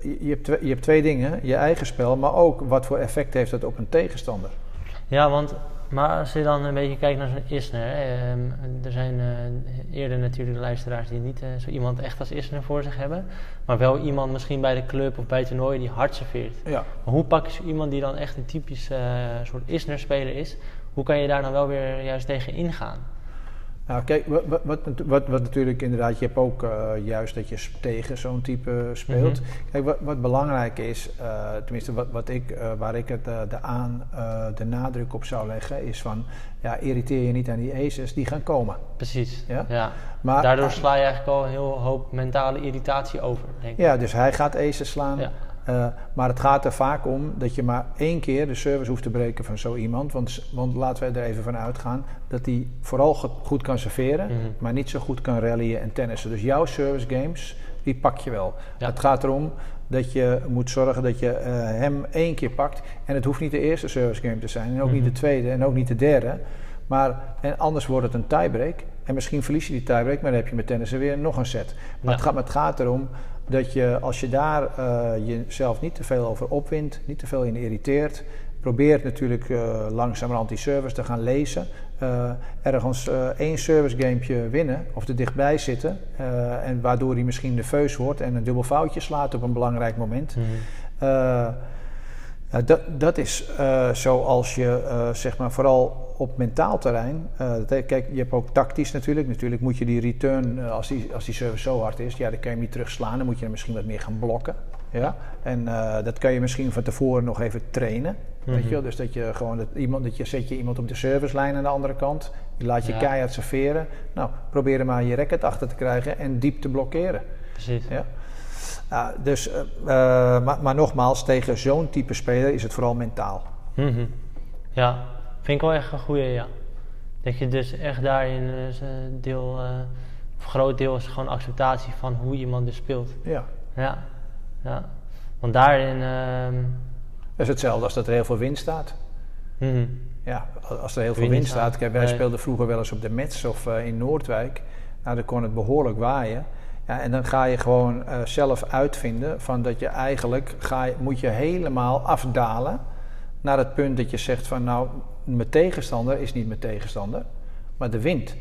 je, hebt twee, je hebt twee dingen, je eigen spel, maar ook wat voor effect heeft het op een tegenstander. Ja, want maar als je dan een beetje kijkt naar zo'n Isner, um, er zijn uh, eerder natuurlijk luisteraars die niet uh, zo iemand echt als Isner voor zich hebben, maar wel iemand misschien bij de club of bij het toernooi die hard serveert. Ja. Maar hoe pak je iemand die dan echt een typisch uh, soort Isner-speler is, hoe kan je daar dan wel weer juist tegen ingaan? Nou, kijk, wat, wat, wat, wat, natuurlijk inderdaad, je hebt ook uh, juist dat je tegen zo'n type speelt. Mm -hmm. Kijk, wat, wat, belangrijk is, uh, tenminste wat, wat ik, uh, waar ik het de, aan, de nadruk op zou leggen, is van ja, irriteer je niet aan die aces die gaan komen. Precies. Ja? ja. Maar, Daardoor sla je eigenlijk al een heel hoop mentale irritatie over. Denk ik. Ja, dus hij gaat aces slaan. Ja. Uh, maar het gaat er vaak om dat je maar één keer de service hoeft te breken van zo iemand. Want, want laten we er even van uitgaan dat hij vooral goed kan serveren, mm -hmm. maar niet zo goed kan rallyen en tennissen. Dus jouw service games, die pak je wel. Ja. Het gaat erom dat je moet zorgen dat je uh, hem één keer pakt. En het hoeft niet de eerste service game te zijn, en ook Mhm. mm -hmm. niet de tweede en ook niet de derde. Maar en anders wordt het een tiebreak. En misschien verlies je die tiebreak, maar dan heb je met tennissen weer nog een set. Maar, Ja. het, gaat, maar het gaat erom dat je, als je daar uh, jezelf niet te veel over opwindt, niet te veel in irriteert, probeert natuurlijk uh, langzamerhand die service te gaan lezen. Uh, ergens één service gamepje winnen of er dichtbij zitten. en waardoor hij misschien nerveus wordt en een dubbel foutje slaat op een belangrijk moment. Mm -hmm. Dat, dat is zoals je zeg maar vooral op mentaal terrein. Uh, kijk, je hebt ook tactisch natuurlijk. Natuurlijk moet je die return, uh, als, die, als die service zo hard is, ja, dan kan je hem niet terugslaan. Dan moet je hem misschien wat meer gaan blokken. Ja? En uh, dat kan je misschien van tevoren nog even trainen. Mhm. Weet je wel? Dus dat je gewoon dat iemand, dat je zet je iemand op de servicelijn aan de andere kant. Die laat je Ja. keihard serveren. Nou, probeer hem aan je racket achter te krijgen en diep te blokkeren. Precies. Ja? Uh, dus, uh, maar, maar, nogmaals, tegen zo'n type speler is het vooral mentaal. Mhm. Ja, vind ik wel echt een goede, ja. Dat je dus echt daarin dus, uh, deel uh, een groot deel is gewoon acceptatie van hoe iemand dus speelt. Ja. Ja, ja. Want daarin. ehm, Dat is hetzelfde als dat er heel veel wind staat. mhm. Ja, als er heel veel Wind wind staat. Kijk, wij Nee. speelden vroeger wel eens op de Mets of eh, in Noordwijk. Nou, dan kon het behoorlijk waaien. Ja, en dan ga je gewoon eh, zelf uitvinden van dat je eigenlijk ga je, moet je helemaal afdalen naar het punt dat je zegt van nou, mijn tegenstander is niet mijn tegenstander, maar de wind.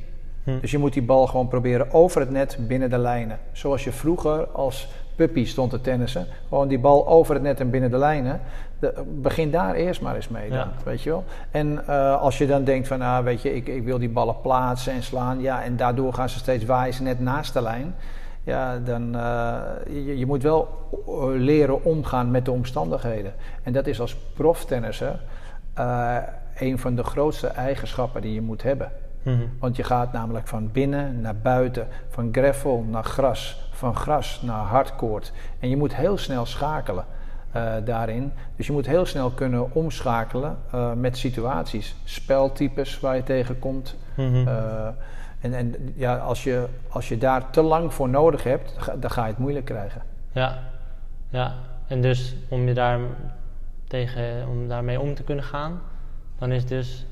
Hm. Dus je moet die bal gewoon proberen over het net binnen de lijnen. Zoals je vroeger als puppy stond te tennissen. Gewoon die bal over het net en binnen de lijnen. De- begin daar eerst maar eens mee dan, Ja. weet je wel. En eh, als je dan denkt van, nou weet je, ik, ik wil die ballen plaatsen en slaan. Ja, en daardoor gaan ze steeds waaien net naast de lijn. Ja, dan uh, je, je moet wel uh, leren omgaan met de omstandigheden. En dat is als proftennisser uh, een van de grootste eigenschappen die je moet hebben. Mhm. Want je gaat namelijk van binnen naar buiten, van gravel naar gras, van gras naar hardcourt. En je moet heel snel schakelen uh, daarin. Dus je moet heel snel kunnen omschakelen uh, met situaties, speltypes waar je tegenkomt. Mhm. Uh, en en ja, als, je, als je daar te lang voor nodig hebt, ga- dan ga je het moeilijk krijgen. Ja, ja. En dus om je daar tegen, om daarmee om te kunnen gaan, dan is dus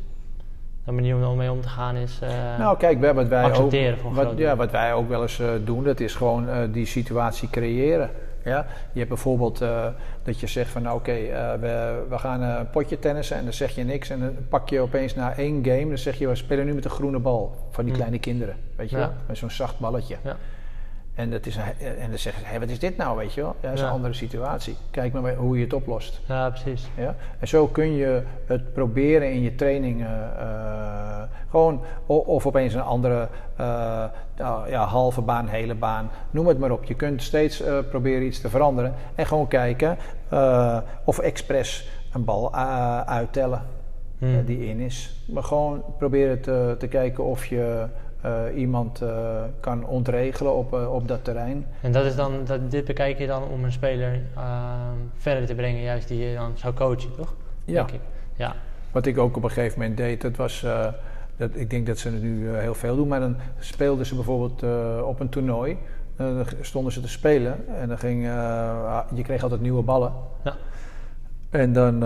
de manier om ermee om te gaan is. eh, Nou, kijk, we- wat wij, ook, accepteren wat, ja, wat wij ook wel eens eh, doen, dat is gewoon eh, die situatie creëren. Ja? Je hebt bijvoorbeeld eh, dat je zegt van nou oké, eh, we, we gaan een potje tennissen en dan zeg je niks en dan pak je opeens na één game, dan zeg je we spelen nu met een groene bal van die Hm. kleine kinderen, weet je Ja. wel, met zo'n zacht balletje. Ja. En, dat is een, en dan zeggen ze, hé, wat is dit nou, weet je wel? Ja, dat is Ja. een andere situatie. Kijk maar hoe je het oplost. ja, precies. Ja? En zo kun je het proberen in je trainingen. eh, gewoon, of opeens een andere eh, nou, ja, halve baan, hele baan, noem het maar op. Je kunt steeds eh, proberen iets te veranderen. En gewoon kijken of expres een bal uittellen Hm. eh, die in is. Maar gewoon proberen te, te kijken of je eh, iemand eh, kan ontregelen op, eh, op dat terrein. En dat is dan, dat, dit bekijk je dan om een speler verder te brengen, juist die je dan zou coachen, toch? Ja. Ik. Ja. Wat ik ook op een gegeven moment deed, dat was. dat, ik denk dat ze het nu heel veel doen, maar dan speelden ze bijvoorbeeld op een toernooi. Dan stonden ze te spelen en dan ging. eh, je kreeg altijd nieuwe ballen. Ja. En dan,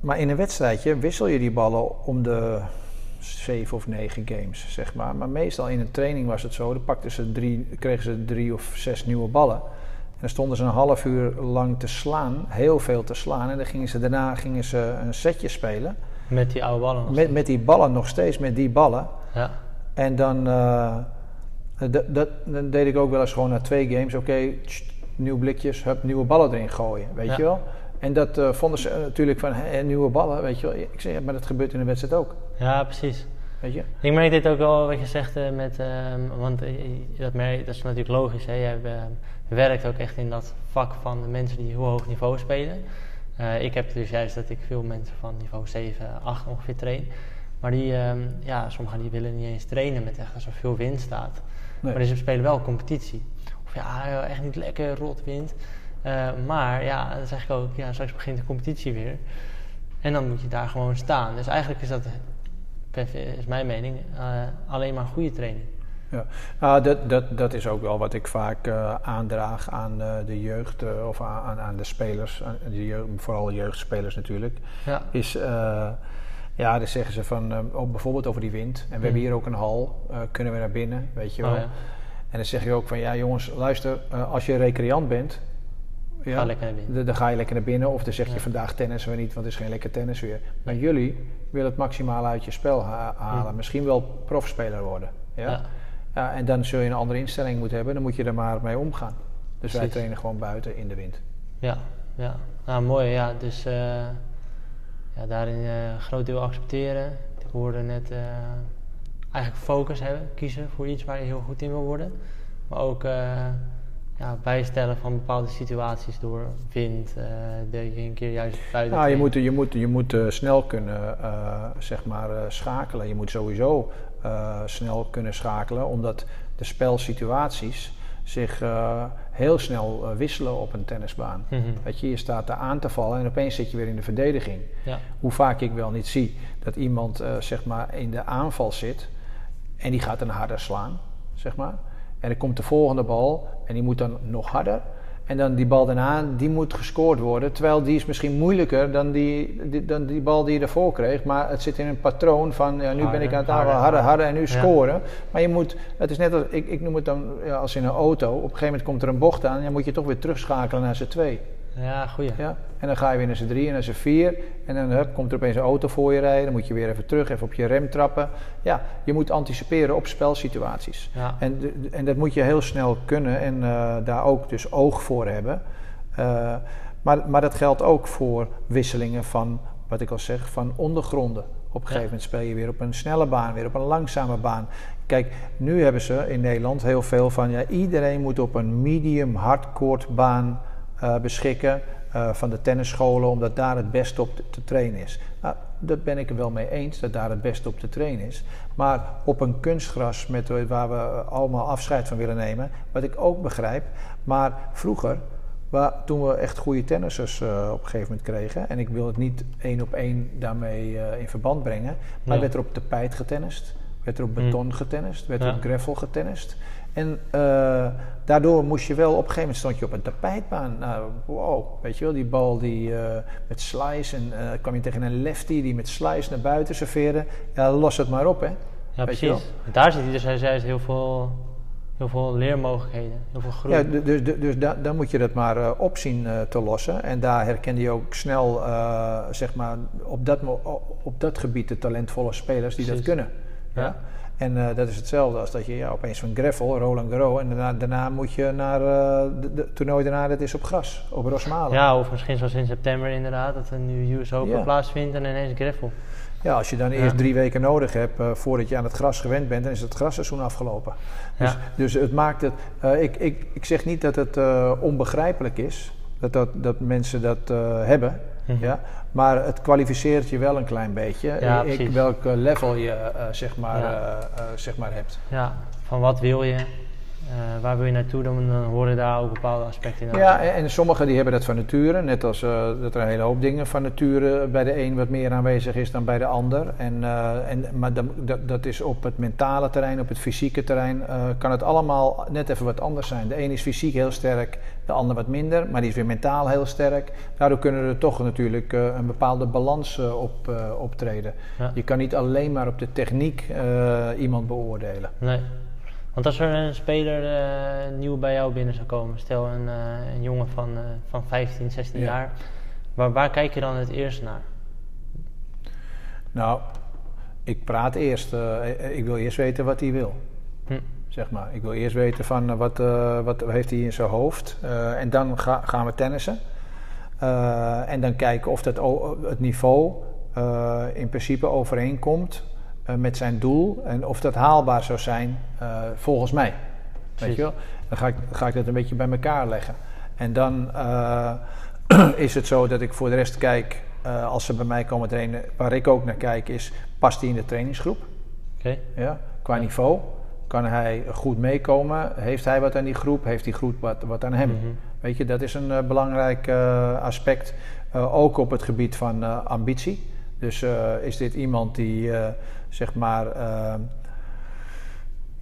maar in een wedstrijdje wissel je die ballen om de zeven of negen games, zeg maar. Maar meestal in een training was het zo, dan pakten ze drie, kregen ze drie of zes nieuwe ballen. En dan stonden ze een half uur lang te slaan, heel veel te slaan. En dan gingen ze, daarna gingen ze een setje spelen. Met die oude ballen nog Met, steeds. met die ballen, nog steeds met die ballen. Ja. En dan, eh, dat, dat, dan deed ik ook wel eens gewoon na twee games. Oké, nieuw blikjes, hup, nieuwe ballen erin gooien, weet Ja. je wel. En dat eh, vonden ze natuurlijk van, nieuwe ballen, weet je wel. Ik zeg, ja, maar dat gebeurt in een wedstrijd ook, ja, precies. weet je. Ik merk dit ook wel wat je zegt eh, met, ehm, want eh, dat, merk, dat is natuurlijk logisch. Hè? Jij eh, werkt ook echt in dat vak van de mensen die heel hoog niveau spelen. Ik heb dus juist dat ik veel mensen van niveau 7, 8 ongeveer train. Maar die, ehm, ja, sommigen die willen niet eens trainen met echt als er veel wind staat. Nee. Maar ze spelen wel competitie. Of ja, echt niet lekker rot wind. Maar ja, dan zeg ik ook, ja, straks begint de competitie weer. En dan moet je daar gewoon staan. Dus eigenlijk is dat, is mijn mening, eh, alleen maar goede training. Ja, nou, dat, dat, dat is ook wel wat ik vaak eh, aandraag aan eh, de jeugd of aan, aan- de spelers, aan de jeugd, vooral jeugdspelers natuurlijk. Ja, Is, ja, dan zeggen ze van, ook bijvoorbeeld over die wind. En we hebben hier ook een hal, kunnen we naar binnen, weet je wel. Oh, ja. En dan zeg je ook van, ja jongens, luister, als je recreant bent, ja, Ga lekker naar binnen. dan ga je lekker naar binnen. Of dan zeg je Ja. vandaag tennissen we niet, want het is geen lekker tennis weer. Maar jullie willen het maximaal uit je spel ha- halen. Hm. Misschien wel profspeler worden. Ja? Ja. En dan zul je een andere instelling moeten hebben. Dan moet je er maar mee omgaan. Dus wij trainen gewoon buiten in de wind. ja, ja. Nou, mooi. Ja, dus eh, ja, daarin eh, een groot deel accepteren. Ik hoorde net eh, eigenlijk focus hebben, kiezen voor iets waar je heel goed in wil worden. Maar ook ja, bijstellen van bepaalde situaties door wind, dat je een keer juist buiten Nou, je moet, je moet, je moet eh, snel kunnen eh, zeg maar, schakelen. Je moet sowieso snel kunnen schakelen, omdat de spelsituaties zich heel snel wisselen op een tennisbaan. Mhm. Weet je, je staat daar aan te vallen en opeens zit je weer in de verdediging. Ja, Hoe vaak ik wel niet zie dat iemand zeg maar in de aanval zit en die gaat een harder slaan, zeg maar. En dan komt de volgende bal en die moet dan nog harder. En dan die bal daarna, die moet gescoord worden. Terwijl die is misschien moeilijker dan die, die dan die bal die je ervoor kreeg. Maar het zit in een patroon van, ja, nu ben ik aan het harder, harder, harder en nu scoren. Maar je moet, het is net als, ik, ik noem het dan ja, als in een auto. Op een gegeven moment komt er een bocht aan en dan moet je toch weer terugschakelen naar z'n twee. Ja, goeie. Ja? En dan ga je weer naar z'n drie en naar z'n vier. En dan hup, komt er opeens een auto voor je rijden. Dan moet je weer even terug, even op je rem trappen. Ja, je moet anticiperen op spelsituaties. Ja. En, en dat moet je heel snel kunnen en eh, daar ook dus oog voor hebben. Eh, maar, maar dat geldt ook voor wisselingen van, wat ik al zeg, van ondergronden. Op een gegeven moment speel je weer op een snelle baan, weer op een langzame baan. Kijk, nu hebben ze in Nederland heel veel van, ja, iedereen moet op een medium hardcourt baan eh, beschikken eh, van de tennisscholen, omdat daar het best op te, te trainen is. Nou, daar ben ik er wel mee eens, dat daar het best op te trainen is. Maar op een kunstgras met, eh, waar we allemaal afscheid van willen nemen, wat ik ook begrijp. Maar vroeger, waar, toen we echt goede tennissers op een gegeven moment kregen, en ik wil het niet één op één daarmee in verband brengen, maar Ja. werd er op tapijt getennist, werd er op Hmm. beton getennist, werd er Ja. op gravel getennist. En eh, daardoor moest je wel, op een gegeven moment stond je op een tapijtbaan. Nou, wow, weet je wel, die bal die eh, met slice en eh, kwam je tegen een lefty die met slice naar buiten serveerde. Ja, los het maar op, hè. Ja, Weet precies. Daar zit dus juist heel veel, heel veel leermogelijkheden, heel veel groei. Ja, dus, dus, dus da- dan moet je dat maar eh, opzien eh, te lossen. En daar herkende je ook snel, zeg maar, op dat, op dat gebied de talentvolle spelers die dat kunnen. Ja. Ja. En eh, dat is hetzelfde als dat je ja, opeens van gravel, Roland Garros, en daarna, daarna moet je naar eh, de, de toernooi daarna, dat is op gras, op Rosmalen. Ja, of misschien zoals in september inderdaad, dat er nu US Open Ja. plaatsvindt en ineens gravel. Ja, als je dan Ja. eerst drie weken nodig hebt eh, voordat je aan het gras gewend bent, dan is het grasseizoen afgelopen. Dus, Ja. dus het maakt het. ik, ik, ik zeg niet dat het onbegrijpelijk is dat, dat, dat mensen dat hebben. Mhm. Ja? Maar het kwalificeert je wel een klein beetje. Ja, ik, welk eh, level je eh, zeg, maar, Ja. eh, eh, zeg maar hebt. Ja, van wat wil je, eh, waar wil je naartoe, dan, dan horen daar ook bepaalde aspecten in. Ja, en, en sommigen die hebben dat van nature. Net als eh, dat er een hele hoop dingen van nature bij de een wat meer aanwezig is dan bij de ander. En, eh, en, maar dat, dat is op het mentale terrein, op het fysieke terrein, eh, kan het allemaal net even wat anders zijn. De een is fysiek heel sterk, de ander wat minder, maar die is weer mentaal heel sterk. Daardoor kunnen er toch natuurlijk eh, een bepaalde balans eh, op, eh, optreden. Ja. Je kan niet alleen maar op de techniek eh, iemand beoordelen. Nee. Want als er een speler eh, nieuw bij jou binnen zou komen, stel een, eh, een jongen van, eh, van 15, 16 Ja. jaar, waar, waar kijk je dan het eerst naar? Nou, ik praat eerst. ik wil eerst weten wat hij wil. Hm. Zeg maar. Ik wil eerst weten van wat, wat heeft hij in zijn hoofd. En dan ga- gaan we tennissen. En dan kijken of dat het niveau in principe overeenkomt met zijn doel. En of dat haalbaar zou zijn eh, volgens mij. Weet je wel? Dan ga ik, ga ik dat een beetje bij elkaar leggen. En dan eh, is het zo dat ik voor de rest kijk, eh, als ze bij mij komen trainen, waar ik ook naar kijk, is past hij in de trainingsgroep? Oké? Ja, qua niveau. Kan hij goed meekomen? Heeft hij wat aan die groep? Heeft die groep wat, wat aan hem? Mhm. Weet je, dat is een eh, belangrijk eh, aspect. Eh, ook op het gebied van eh, ambitie. Dus eh, is dit iemand die, eh, zeg maar, eh,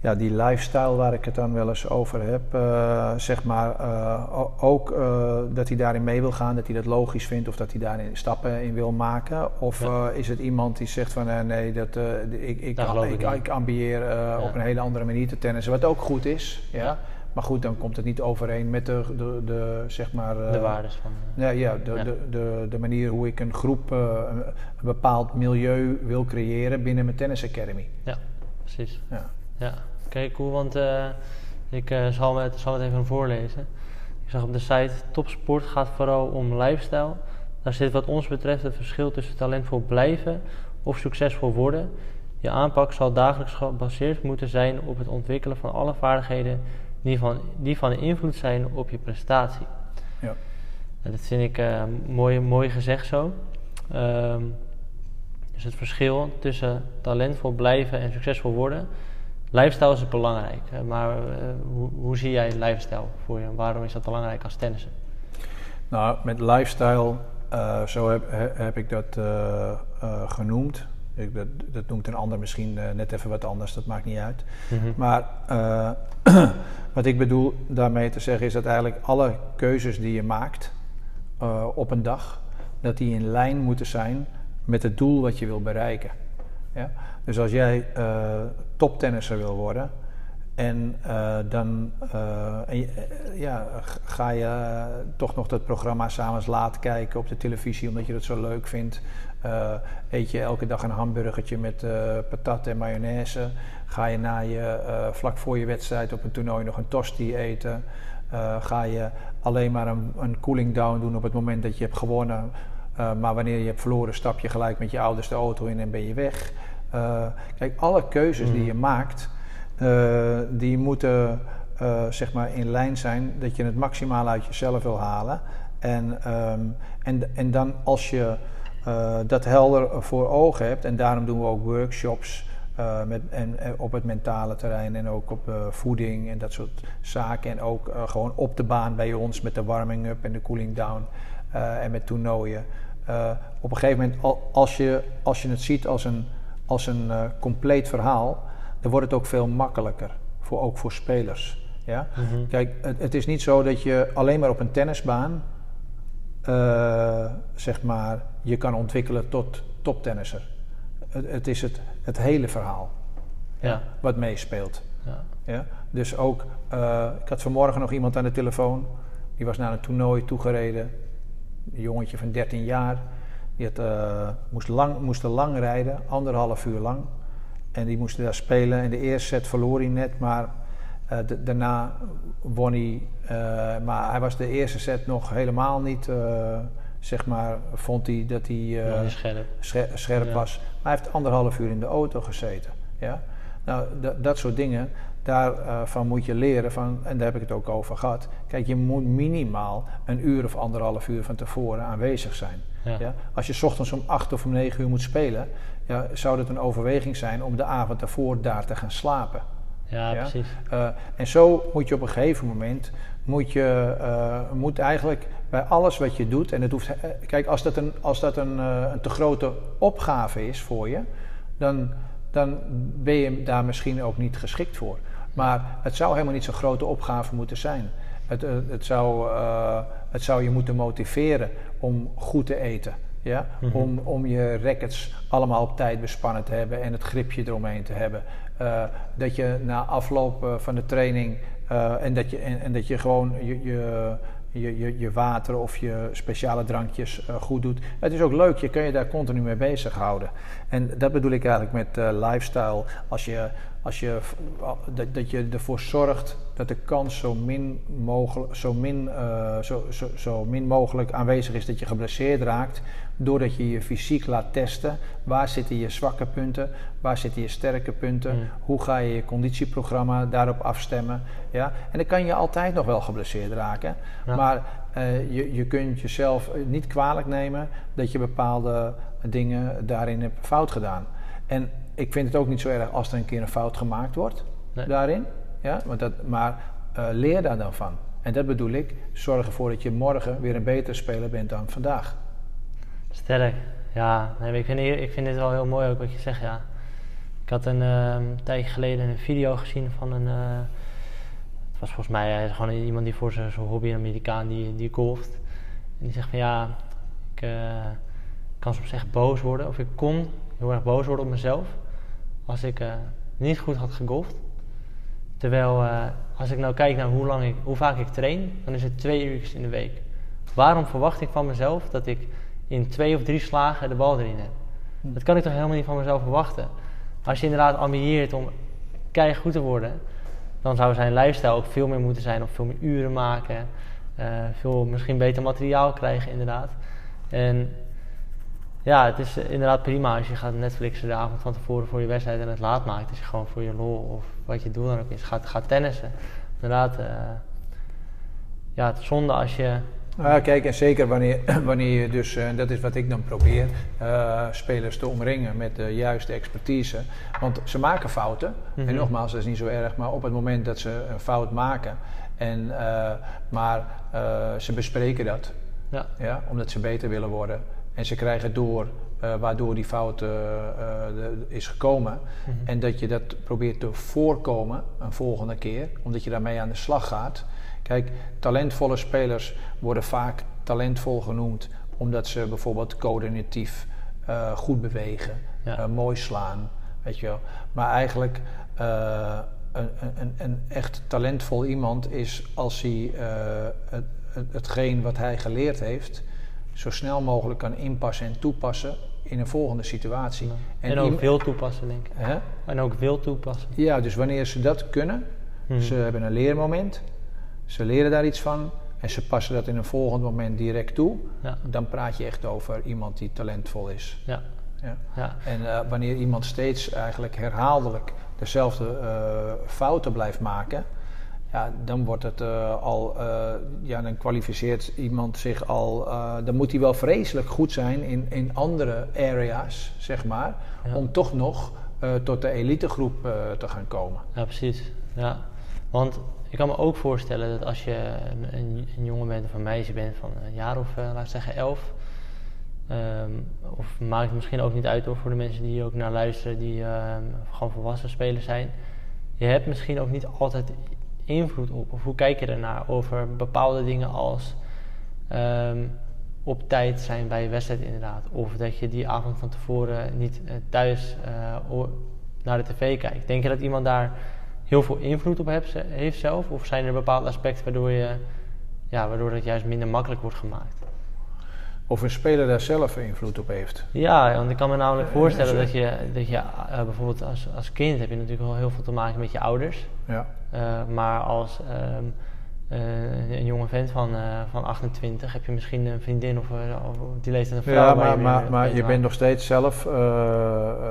ja, die lifestyle waar ik het dan wel eens over heb, eh, zeg maar, eh, ook eh, dat hij daarin mee wil gaan, dat hij dat logisch vindt of dat hij daarin stappen in wil maken? Of Ja. is het iemand die zegt van nee, dat, ik, ik, ik, ik ambieer op een hele andere manier te tennissen, wat ook goed is. Ja? Maar goed, dan komt het niet overeen met de, de, de zeg maar... eh, De waardes van. eh, ja, ja, de, Ja. De, de, de manier hoe ik een groep, eh, een, bepaald milieu wil creëren binnen mijn tennis academy. ja, precies. Ja. Ja, oké, cool. Want eh, ik eh, zal, het, zal het even voorlezen. Ik zag op de site: topsport gaat vooral om lifestyle. Daar zit, wat ons betreft, het verschil tussen talentvol blijven of succesvol worden. Je aanpak zal dagelijks gebaseerd moeten zijn op het ontwikkelen van alle vaardigheden die van, die van invloed zijn op je prestatie. Ja. En dat vind ik eh, mooi, mooi gezegd zo. Ehm, dus het verschil tussen talentvol blijven en succesvol worden. Lifestyle is belangrijk, hè, maar eh, hoe, hoe zie jij lifestyle voor je? Waarom is dat belangrijk als tennissen? Nou, met lifestyle, eh, zo heb, he- heb ik dat genoemd. Ik, dat, dat noemt een ander misschien eh, net even wat anders, dat maakt niet uit. Mhm. Maar eh, wat ik bedoel daarmee te zeggen is dat eigenlijk alle keuzes die je maakt eh, op een dag, dat die in lijn moeten zijn met het doel wat je wil bereiken. Ja? Dus als jij toptennisser wil worden en dan en ja, ga je toch nog dat programma s'avonds laat kijken op de televisie omdat je dat zo leuk vindt. Eh, eet je elke dag een hamburgertje met eh, patat en mayonaise. Ga je na je, eh, vlak voor je wedstrijd op een toernooi nog een tosti eten. Ga je alleen maar een, een cooling down doen op het moment dat je hebt gewonnen. Maar wanneer je hebt verloren, stap je gelijk met je ouders de auto in en ben je weg. Kijk, alle keuzes die je maakt, die moeten zeg maar in lijn zijn dat je het maximaal uit jezelf wil halen. En, ehm, en, en dan als je eh, dat helder voor ogen hebt, en daarom doen we ook workshops eh, met, en, en op het mentale terrein en ook op eh, voeding en dat soort zaken. En ook gewoon op de baan bij ons met de warming-up en de cooling down eh, en met toernooien. Op een gegeven moment, al- als je, als je het ziet als een, als een compleet verhaal, dan wordt het ook veel makkelijker, voor, ook voor spelers. Ja? Mhm. Kijk, het, het is niet zo dat je alleen maar op een tennisbaan zeg maar, je kan ontwikkelen tot toptennisser. Het, het is het, het hele verhaal Ja. wat meespeelt. Ja. Ja? Dus ook, eh, ik had vanmorgen nog iemand aan de telefoon. Die was naar een toernooi toegereden. Een jongetje van 13 jaar. Die had, eh, moest, lang, moest lang rijden, anderhalf uur lang. En die moest daar spelen. In de eerste set verloor hij net, maar eh, da- daarna won hij. maar hij was de eerste set nog helemaal niet, zeg maar, vond hij dat hij... eh, scherp. scher- scherp Ja. was. Maar hij heeft anderhalf uur in de auto gezeten. Ja? Nou, dat- soort dingen, daarvan moet je leren. Van, en daar heb ik het ook over gehad. Kijk, je moet minimaal een uur of anderhalf uur van tevoren aanwezig zijn. Ja. Ja? Als je 's ochtends om acht of om negen uur moet spelen, ja, zou dat een overweging zijn om de avond daarvoor daar te gaan slapen. Ja, Ja? precies. Eh, en zo moet je op een gegeven moment, moet je eh, moet eigenlijk bij alles wat je doet, en het hoeft, eh, kijk, als dat, een, als dat een, eh, een te grote opgave is voor je, dan, dan ben je daar misschien ook niet geschikt voor. Maar het zou helemaal niet zo'n grote opgave moeten zijn. Het, het, zou, het zou je moeten motiveren om goed te eten. Ja? Mhm. om, om je rackets allemaal op tijd bespannen te hebben en het gripje eromheen te hebben. Dat je na afloop van de training eh, en, dat je, en, dat je gewoon je, je, je, je, water of je speciale drankjes eh, goed doet. Het is ook leuk, je kan je daar continu mee bezighouden. En dat bedoel ik eigenlijk met eh, lifestyle. Als je, als je, dat, dat je ervoor zorgt dat de kans zo min mogelijk, zo min, zo, zo, zo min mogelijk aanwezig is dat je geblesseerd raakt. Doordat je je fysiek laat testen. Waar zitten je zwakke punten? Waar zitten je sterke punten? Mm. Hoe ga je je conditieprogramma daarop afstemmen? Ja? En dan kan je altijd nog wel geblesseerd raken. Ja. Maar eh, je, je kunt jezelf niet kwalijk nemen dat je bepaalde dingen daarin hebt fout gedaan. En ik vind het ook niet zo erg als er een keer een fout gemaakt wordt Nee. daarin. Ja? Want dat, maar eh, leer daar dan van. En dat bedoel ik, zorg ervoor dat je morgen weer een betere speler bent dan vandaag. Sterk. Ja, nee, ik, vind, ik vind dit wel heel mooi ook wat je zegt, ja. Ik had een ehm, tijdje geleden een video gezien van een... eh, het was volgens mij gewoon iemand die voor zijn hobby, een Amerikaan, die, die golft. En die zegt van ja, ik eh, kan soms echt boos worden. Of ik kon heel erg boos worden op mezelf. Als ik eh, niet goed had gegolfd. Terwijl als ik nou kijk naar hoe, lang ik, hoe vaak ik train, dan is het twee uur in de week. Waarom verwacht ik van mezelf dat ik in twee of drie slagen de bal erin heb? Dat kan ik toch helemaal niet van mezelf verwachten. Als je inderdaad ambieert om keihard goed te worden, dan zou zijn lifestyle ook veel meer moeten zijn op veel meer uren maken. eh, veel misschien beter materiaal krijgen inderdaad. En ja, het is eh, inderdaad prima als je gaat Netflixen de avond van tevoren voor je wedstrijd en het laat maakt. Als je gewoon voor je lol of wat je doel dan ook is, gaat, gaat tennissen. Inderdaad, eh, ja, het zonde als je... Nou, kijk, en zeker wanneer, wanneer je dus, eh, en dat is wat ik dan probeer, eh, spelers te omringen met de juiste expertise. Want ze maken fouten. Mhm. En nogmaals, dat is niet zo erg, maar op het moment dat ze een fout maken, en, eh, maar ze bespreken dat, Ja, ja, omdat ze beter willen worden. En ze krijgen door waardoor die fout is gekomen. Mhm. En dat je dat probeert te voorkomen een volgende keer, omdat je daarmee aan de slag gaat. Kijk, talentvolle spelers worden vaak talentvol genoemd omdat ze bijvoorbeeld coördinatief eh, goed bewegen, Ja. eh, mooi slaan, weet je wel. Maar eigenlijk eh, een, een, een echt talentvol iemand is als hij het, het, hetgeen wat hij geleerd heeft zo snel mogelijk kan inpassen en toepassen in een volgende situatie. En, ook wil toepassen, denk ik. Hè? En ook wil toepassen. Ja, dus wanneer ze dat kunnen, Mhm. ze hebben een leermoment, ze leren daar iets van en ze passen dat in een volgend moment direct toe, Ja, dan praat je echt over iemand die talentvol is. ja, Ja. ja. En eh, wanneer iemand steeds eigenlijk herhaaldelijk dezelfde eh, fouten blijft maken, ja, dan wordt het eh, al, ja, dan kwalificeert iemand zich al, dan moet hij wel vreselijk goed zijn in, in andere areas, zeg maar, Ja. om toch nog tot de elitegroep te gaan komen. Ja, precies. Ja. Want ik kan me ook voorstellen dat als je een, een, jongen bent of een meisje bent van een jaar of, eh, laat zeggen, elf. ehm, of maakt het misschien ook niet uit hoor, voor de mensen die ook naar luisteren, die ehm, gewoon volwassen spelers zijn. Je hebt misschien ook niet altijd invloed op, of hoe kijk je ernaar, over bepaalde dingen als ehm, op tijd zijn bij je wedstrijd inderdaad. Of dat je die avond van tevoren niet eh, thuis eh, naar de tv kijkt. Denk je dat iemand daar heel veel invloed op heeft, heeft zelf? Of zijn er bepaalde aspecten waardoor, je, ja, waardoor het juist minder makkelijk wordt gemaakt? Of een speler daar zelf invloed op heeft. Ja, want ik kan me namelijk voorstellen dat je, dat je eh, bijvoorbeeld als, als kind heb je natuurlijk wel heel veel te maken met je ouders. Ja. Eh, maar als ehm, eh, een jonge vent van, van 28 heb je misschien een vriendin of, of die leeftijd een vrouw. Ja, maar, je maar, maar je bent nog steeds zelf,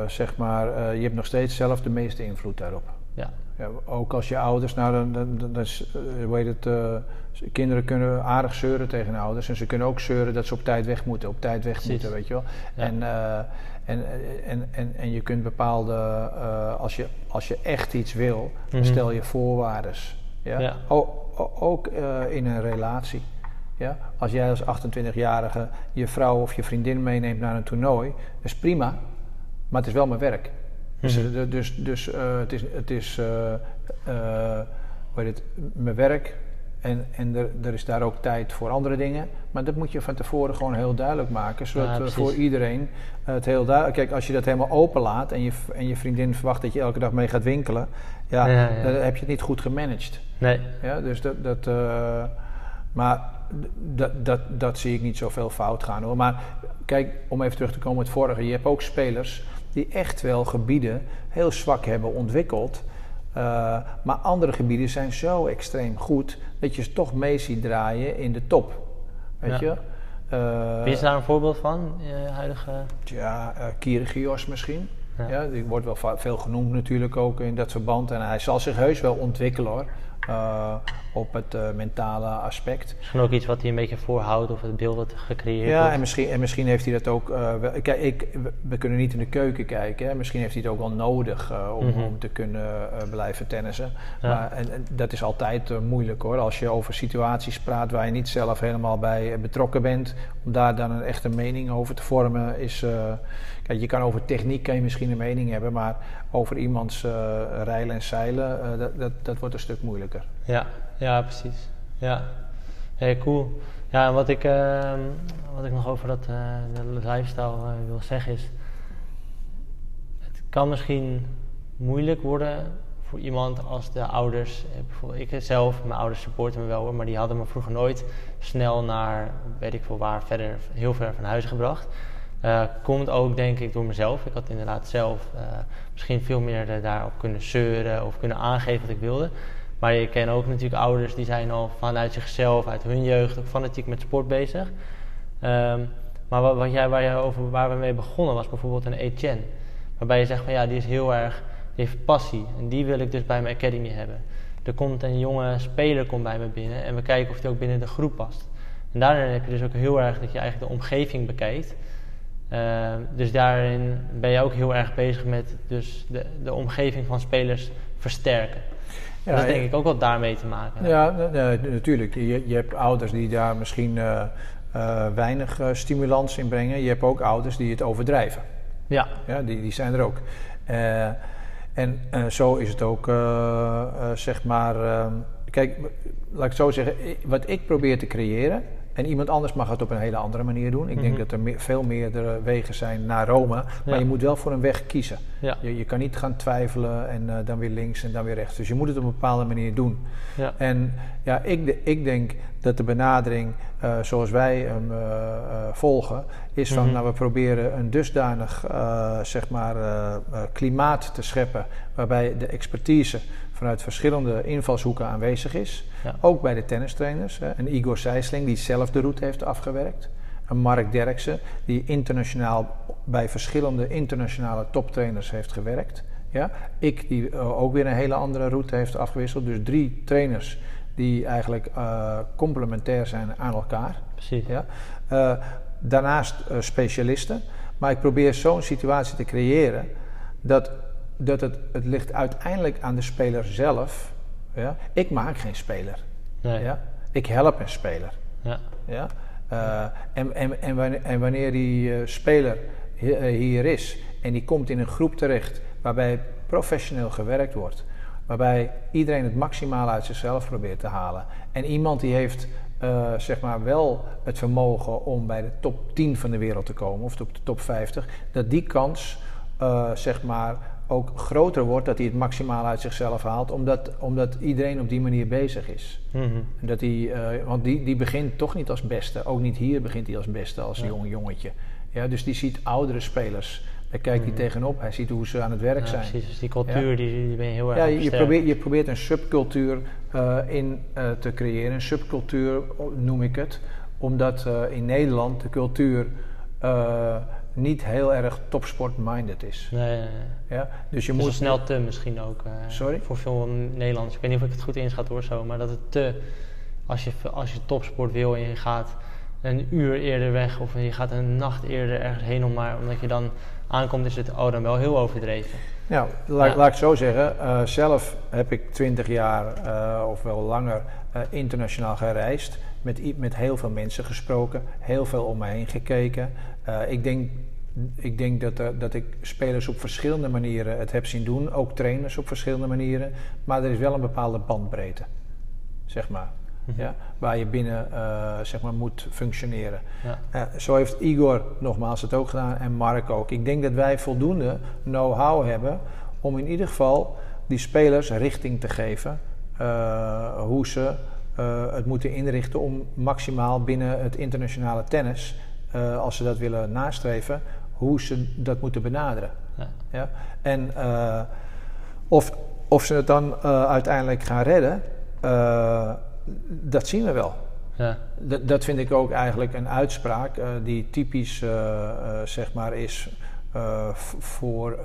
zeg maar, je hebt nog steeds zelf de meeste invloed daarop. Ja, Ja, ook als je ouders, nou dan, dan, dan, dan is, eh, hoe heet het, eh, kinderen kunnen aardig zeuren tegen hun ouders en ze kunnen ook zeuren dat ze op tijd weg moeten, op tijd weg moeten, weet je wel. Ja. En, eh, en, en, en, en je kunt bepaalde, als, je, als je echt iets wil, Mhm. stel je voorwaardes. Ja? Ja. O- o- ook in een relatie. Ja? Als jij als 28-jarige je vrouw of je vriendin meeneemt naar een toernooi, dat is prima, maar het is wel mijn werk. Dus, Mhm. eh, dus, dus eh, het is, het is eh, hoe heet het, mijn werk en, en er, er is daar ook tijd voor andere dingen. Maar dat moet je van tevoren gewoon heel duidelijk maken, zodat Ja, voor iedereen het heel duidelijk... Kijk, als je dat helemaal open laat en je, en je vriendin verwacht dat je elke dag mee gaat winkelen... Ja, Ja, ja. dan heb je het niet goed gemanaged. nee. Ja, dus dat, dat, maar dat, dat, dat zie ik niet zoveel fout gaan hoor. Maar kijk, om even terug te komen op het vorige. Je hebt ook spelers die echt wel gebieden heel zwak hebben ontwikkeld. Eh, maar andere gebieden zijn zo extreem goed dat je ze toch mee ziet draaien in de top. Weet Ja. je? Wie is daar een voorbeeld van, je huidige... ja, eh Kyrgios misschien. Ja. Ja. die wordt wel veel genoemd natuurlijk ook in dat verband. En hij zal zich heus wel ontwikkelen hoor. Op het eh, mentale aspect. Misschien ook iets wat hij een beetje voorhoudt of het beeld wat gecreëerd Ja, wordt. en misschien, en misschien heeft hij dat ook. eh, wel- kijk, ik, we- we kunnen niet in de keuken kijken. Hè. Misschien heeft hij het ook wel nodig eh, om, Mhm. om te kunnen blijven tennissen. Ja. Maar, en, en dat is altijd moeilijk hoor. Als je over situaties praat waar je niet zelf helemaal bij betrokken bent. Om daar dan een echte mening over te vormen is. kijk, je kan over techniek kan je misschien een mening hebben. Maar over iemands rijlen en zeilen, dat, dat, dat wordt een stuk moeilijker. Ja, ja, precies. Ja, hey, cool. Ja, en wat ik, ehm, wat ik nog over dat eh, lifestyle eh, wil zeggen is... Het kan misschien moeilijk worden voor iemand als de ouders... eh, Bijvoorbeeld ik zelf, mijn ouders supporten me wel hoor... maar die hadden me vroeger nooit snel naar, weet ik veel waar, verder, heel ver van huis gebracht... Eh, komt ook denk ik door mezelf. Ik had inderdaad zelf misschien veel meer daarop kunnen zeuren of kunnen aangeven wat ik wilde. Maar je kent ook natuurlijk ouders die zijn al vanuit zichzelf, uit hun jeugd, ook fanatiek met sport bezig. Ehm, maar wat, jij, waar, jij over, waar we mee begonnen was bijvoorbeeld een Etienne. Waarbij je zegt van ja, die is heel erg, heeft passie. En die wil ik dus bij mijn academy hebben. Er komt een jonge speler komt bij me binnen en we kijken of die ook binnen de groep past. En daarin heb je dus ook heel erg dat je eigenlijk de omgeving bekijkt. Ehm, dus daarin ben je ook heel erg bezig met dus de, de omgeving van spelers versterken. Ja, dat is denk ik ook wat daarmee te maken. Ja, natuurlijk. Je, je hebt ouders die daar misschien eh, eh, weinig eh, stimulans inbrengen. Je hebt ook ouders die het overdrijven. Ja. Ja, die, die zijn er ook. En zo is het ook, zeg maar. ehm, kijk, laat ik het zo zeggen. Wat ik probeer te creëren. En iemand anders mag het op een hele andere manier doen. Ik denk Mhm. dat er veel meerdere wegen zijn naar Rome. Maar Ja. je moet wel voor een weg kiezen. Ja. Je, je kan niet gaan twijfelen en eh, dan weer links en dan weer rechts. Dus je moet het op een bepaalde manier doen. Ja. En ja, ik, de- ik denk dat de benadering eh, zoals wij hem eh, volgen, is van Mhm. nou, we proberen een dusdanig zeg maar, klimaat te scheppen waarbij de expertise vanuit verschillende invalshoeken aanwezig is. Ja. Ook bij de tennistrainers. Een Igor Sijsling die zelf de route heeft afgewerkt. Een Mark Derksen die internationaal bij verschillende internationale toptrainers heeft gewerkt. Ja. Ik die eh, ook weer een hele andere route heeft afgewisseld. Dus drie trainers die eigenlijk eh, complementair zijn aan elkaar. Precies. Ja. Eh, daarnaast specialisten. Maar ik probeer zo'n situatie te creëren dat, dat het, het ligt uiteindelijk aan de speler zelf. Ja. Ik maak geen speler. Nee. Ja. Ik help een speler. Ja. Ja? Eh, en, en, en, wanneer, en wanneer die eh, speler eh, hier is en die komt in een groep terecht waarbij professioneel gewerkt wordt, waarbij iedereen het maximale uit zichzelf probeert te halen en iemand die heeft zeg maar wel het vermogen om bij de top 10 van de wereld te komen of op de top 50, dat die kans zeg maar ook groter wordt dat hij het maximale uit zichzelf haalt, omdat, omdat iedereen op die manier bezig is. Mhm. Dat hij, eh, want die, die begint toch niet als beste. Ook niet hier begint hij als beste, als Ja. jong jongetje. Ja, dus die ziet oudere spelers. Daar kijkt hij tegenop. Hij ziet hoe ze aan het werk Ja, zijn. precies. Dus die cultuur die, die ben je heel erg Ja, je, probeert, je probeert een subcultuur eh, in eh, te creëren. Een subcultuur noem ik het. Omdat in Nederland de cultuur niet heel erg topsport-minded is. Nee, nee, nee. Ja? Dus je Het is moet... snel te misschien ook. eh, Sorry? Voor veel Nederlanders. Ik weet niet of ik het goed inschat hoor zo. Maar dat het te... Als je, als je topsport wil en je gaat een uur eerder weg. Of je gaat een nacht eerder ergens heen. Om maar, omdat je dan aankomt is het oh, dan wel heel overdreven. Nou, laat, Ja. laat ik het zo zeggen. Eh, zelf heb ik twintig jaar eh, of wel langer internationaal gereisd. Met, met heel veel mensen gesproken. Heel veel om me heen gekeken. Eh, ik denk, ik denk dat, er- dat ik spelers op verschillende manieren het heb zien doen. Ook trainers op verschillende manieren. Maar er is wel een bepaalde bandbreedte. Zeg maar. Mhm. Ja, waar je binnen eh, zeg maar, moet functioneren. Ja. Eh, zo heeft Igor nogmaals het ook gedaan en Mark ook. Ik denk dat wij voldoende know-how hebben om in ieder geval die spelers richting te geven. hoe ze eh, het moeten inrichten om maximaal binnen het internationale tennis, eh, als ze dat willen nastreven, hoe ze dat moeten benaderen. Ja. Ja? En eh, of, of ze het dan uiteindelijk gaan redden, dat zien we wel. Ja. Dat, vind ik ook eigenlijk een uitspraak die typisch zeg maar is voor,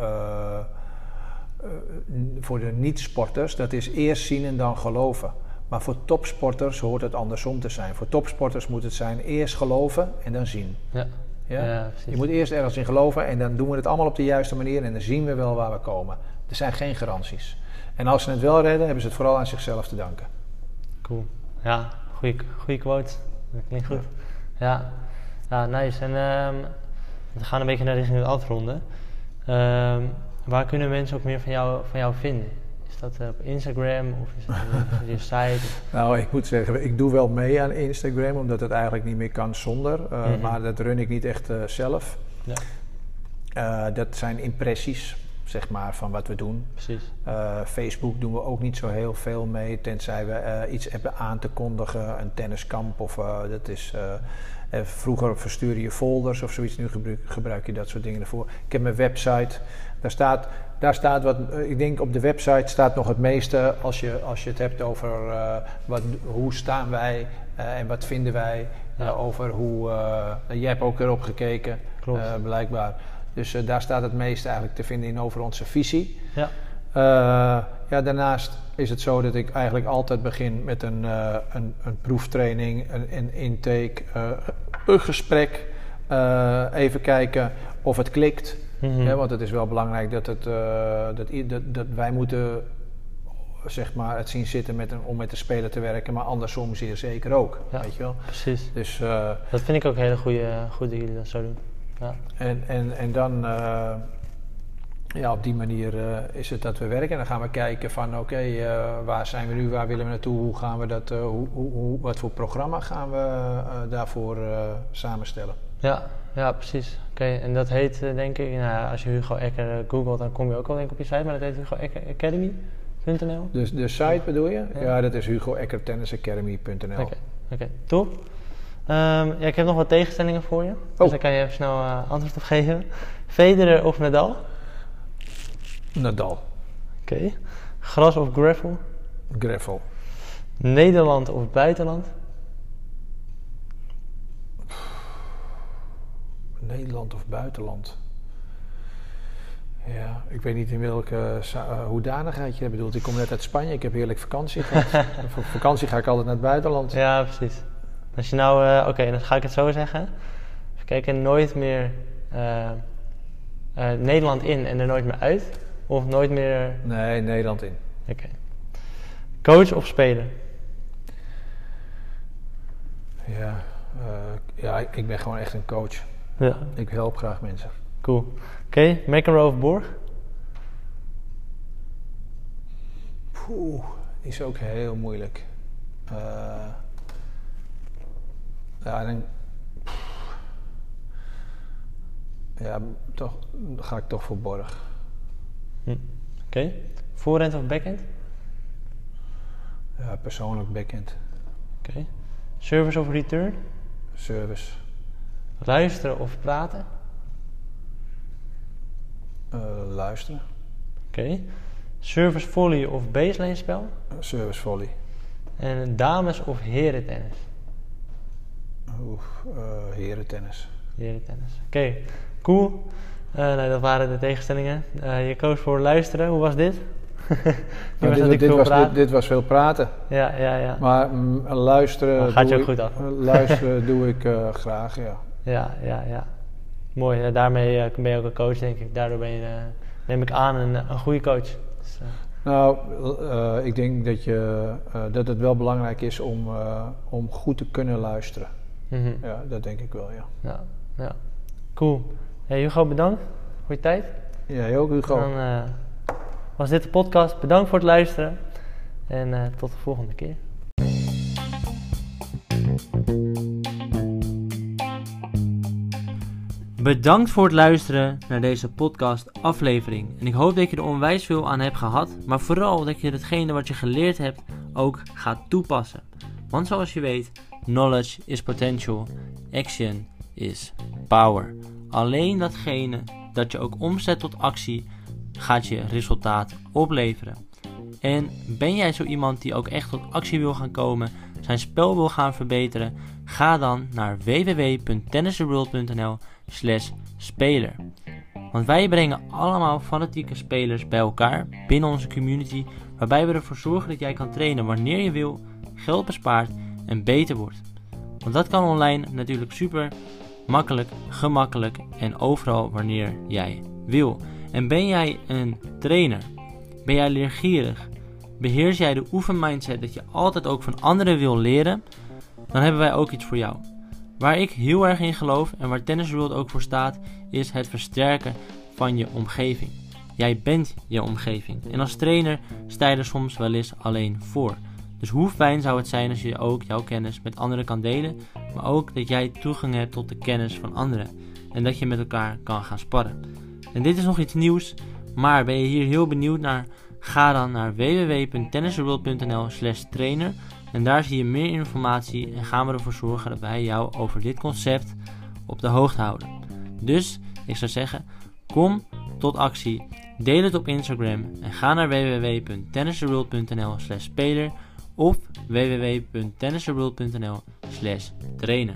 voor de niet-sporters. Dat is eerst zien en dan geloven. Maar voor topsporters hoort het andersom te zijn. Voor topsporters moet het zijn eerst geloven en dan zien. Ja. Ja? Je moet eerst ergens in geloven en dan doen we het allemaal op de juiste manier en dan zien we wel waar we komen. Er zijn geen garanties. En als ze het wel redden, hebben ze het vooral aan zichzelf te danken. Cool. Ja, goede, goede quote. Dat klinkt goed. Ja, ja nice. En ehm, we gaan een beetje naar richting het afronden. Ehm, waar kunnen mensen ook meer van jou, van jou vinden? Is dat eh, op Instagram of is het op je site? Nou, ik moet zeggen, ik doe wel mee aan Instagram, omdat het eigenlijk niet meer kan zonder. Uh, Mhm. Maar dat run ik niet echt uh, zelf. Ja. Uh, dat zijn impressies, zeg maar, van wat we doen. Precies. Facebook doen we ook niet zo heel veel mee, tenzij we iets hebben aan te kondigen, een tenniskamp of dat is. Vroeger verstuurde je folders of zoiets, nu gebruik, gebruik, je dat soort dingen ervoor. Ik heb mijn website, daar staat, daar staat wat, ik denk op de website staat nog het meeste als je, als je het hebt over uh, wat, hoe staan wij uh, en wat vinden wij ja. over hoe, jij hebt ook erop gekeken, Klopt. blijkbaar. Dus daar staat het meeste eigenlijk te vinden in over onze visie. Ja. ja, daarnaast is het zo dat ik eigenlijk altijd begin met een, een, een, proeftraining, een, een intake, een gesprek. Even kijken of het klikt. Mm -hmm. want het is wel belangrijk dat, het, uh, dat, dat, dat, wij moeten zeg maar, het zien zitten met een, om met de speler te werken, maar andersom zeer zeker ook. Ja. Weet je wel? Precies. Dus, eh, Dat vind ik ook een hele goede, goed dat jullie dat zo doen. Ja. en, en, en dan, eh, ja, op die manier eh, is het dat we werken. En dan gaan we kijken van, oké, eh, waar zijn we nu, waar willen we naartoe, hoe gaan we dat, eh, hoe, hoe, wat voor programma gaan we eh, daarvoor eh, samenstellen. Ja, ja, precies. Oké, en dat heet eh, denk ik, nou, als je Hugo Ecker eh, googelt, dan kom je ook wel denk ik op je site, maar dat heet Hugo Ecker Academy.nl. Dus de site bedoel je? Ja. Ja, dat is hugoeckertennisacademy.nl. Oké, oké, top. Ehm, ja, ik heb nog wat tegenstellingen voor je, dus Oh. daar kan je even snel eh, antwoord op geven. Federer of Nadal? Nadal, Oké. Gras of gravel? Greffel, Nederland of buitenland? Nederland of buitenland. Ja, ik weet niet in welke eh, hoedanigheid je bedoelt. Ik kom net uit Spanje, ik heb heerlijk vakantie gehad. Voor vakantie ga ik altijd naar het buitenland. Ja, precies. Als je nou, eh, oké, dan ga ik het zo zeggen. Even kijken, nooit meer Nederland in en er nooit meer uit? Of nooit meer, Nee, Nederland in. oké. Coach of speler? Ja, ja, ik ik ben gewoon echt een coach. Ja, Ik help graag mensen. cool. Oké, McEnroe of Borg? Poeh, is ook heel moeilijk. Eh, ja, dan, ja, toch dan ga ik toch voor Borg. Hm. Oké. Voorhand of backhand? Ja, persoonlijk backhand. Oké. Service of return? Service. Luisteren of praten? Eh, luisteren. Oké. Service volley of baseline spel? Eh, service volley. En dames of heren tennis? Oeh, eh herentennis. Heren tennis. Oké, cool. Eh, nou, dat waren de tegenstellingen. Je koos voor luisteren. Hoe was dit? Was Nou, dit, natuurlijk dit, was, dit, dit was veel praten. Ja, ja, ja. Maar mm, luisteren. Maar gaat je ook goed af? Luisteren doe ik graag, ja. Ja, ja, ja. Mooi. Ja, daarmee eh, ben je ook een coach, denk ik. Daardoor ben je, eh, neem ik aan, een, een goede coach. Dus, eh, Nou, eh, ik denk dat, je, eh, dat het wel belangrijk is om, eh, om goed te kunnen luisteren. mhm. Ja, dat denk ik wel, ja. ja, ja. Cool. Hey, Hugo, bedankt voor je tijd. Jij ook, Hugo. Dan eh, was dit de podcast. Bedankt voor het luisteren. En eh, tot de volgende keer. Bedankt voor het luisteren naar deze podcast aflevering. En ik hoop dat je er onwijs veel aan hebt gehad, maar vooral dat je hetgene wat je geleerd hebt ook gaat toepassen. Want zoals je weet, knowledge is potential, action is power. Alleen datgene dat je ook omzet tot actie gaat je resultaat opleveren. En ben jij zo iemand die ook echt tot actie wil gaan komen, zijn spel wil gaan verbeteren, ga dan naar www.tennistheworld.nl slash speler. Want wij brengen allemaal fanatieke spelers bij elkaar binnen onze community, waarbij we ervoor zorgen dat jij kan trainen wanneer je wil, geld bespaart en beter wordt. Want dat kan online natuurlijk super makkelijk, gemakkelijk en overal wanneer jij wil. En ben jij een trainer? Ben jij leergierig? Beheers jij de oefenmindset dat je altijd ook van anderen wil leren? Dan hebben wij ook iets voor jou. Waar ik heel erg in geloof en waar Tennis World ook voor staat, is het versterken van je omgeving. Jij bent je omgeving. En als trainer sta je er soms wel eens alleen voor. Dus hoe fijn zou het zijn als je ook jouw kennis met anderen kan delen, maar ook dat jij toegang hebt tot de kennis van anderen en dat je met elkaar kan gaan sparren. En dit is nog iets nieuws, maar ben je hier heel benieuwd naar? Ga dan naar www.tennisworld.nl slash trainer en daar zie je meer informatie en gaan we ervoor zorgen dat wij jou over dit concept op de hoogte houden. Dus ik zou zeggen, kom tot actie, deel het op Instagram en ga naar www.tennisworld.nl slash speler of www.tennisworld.nl slash trainer.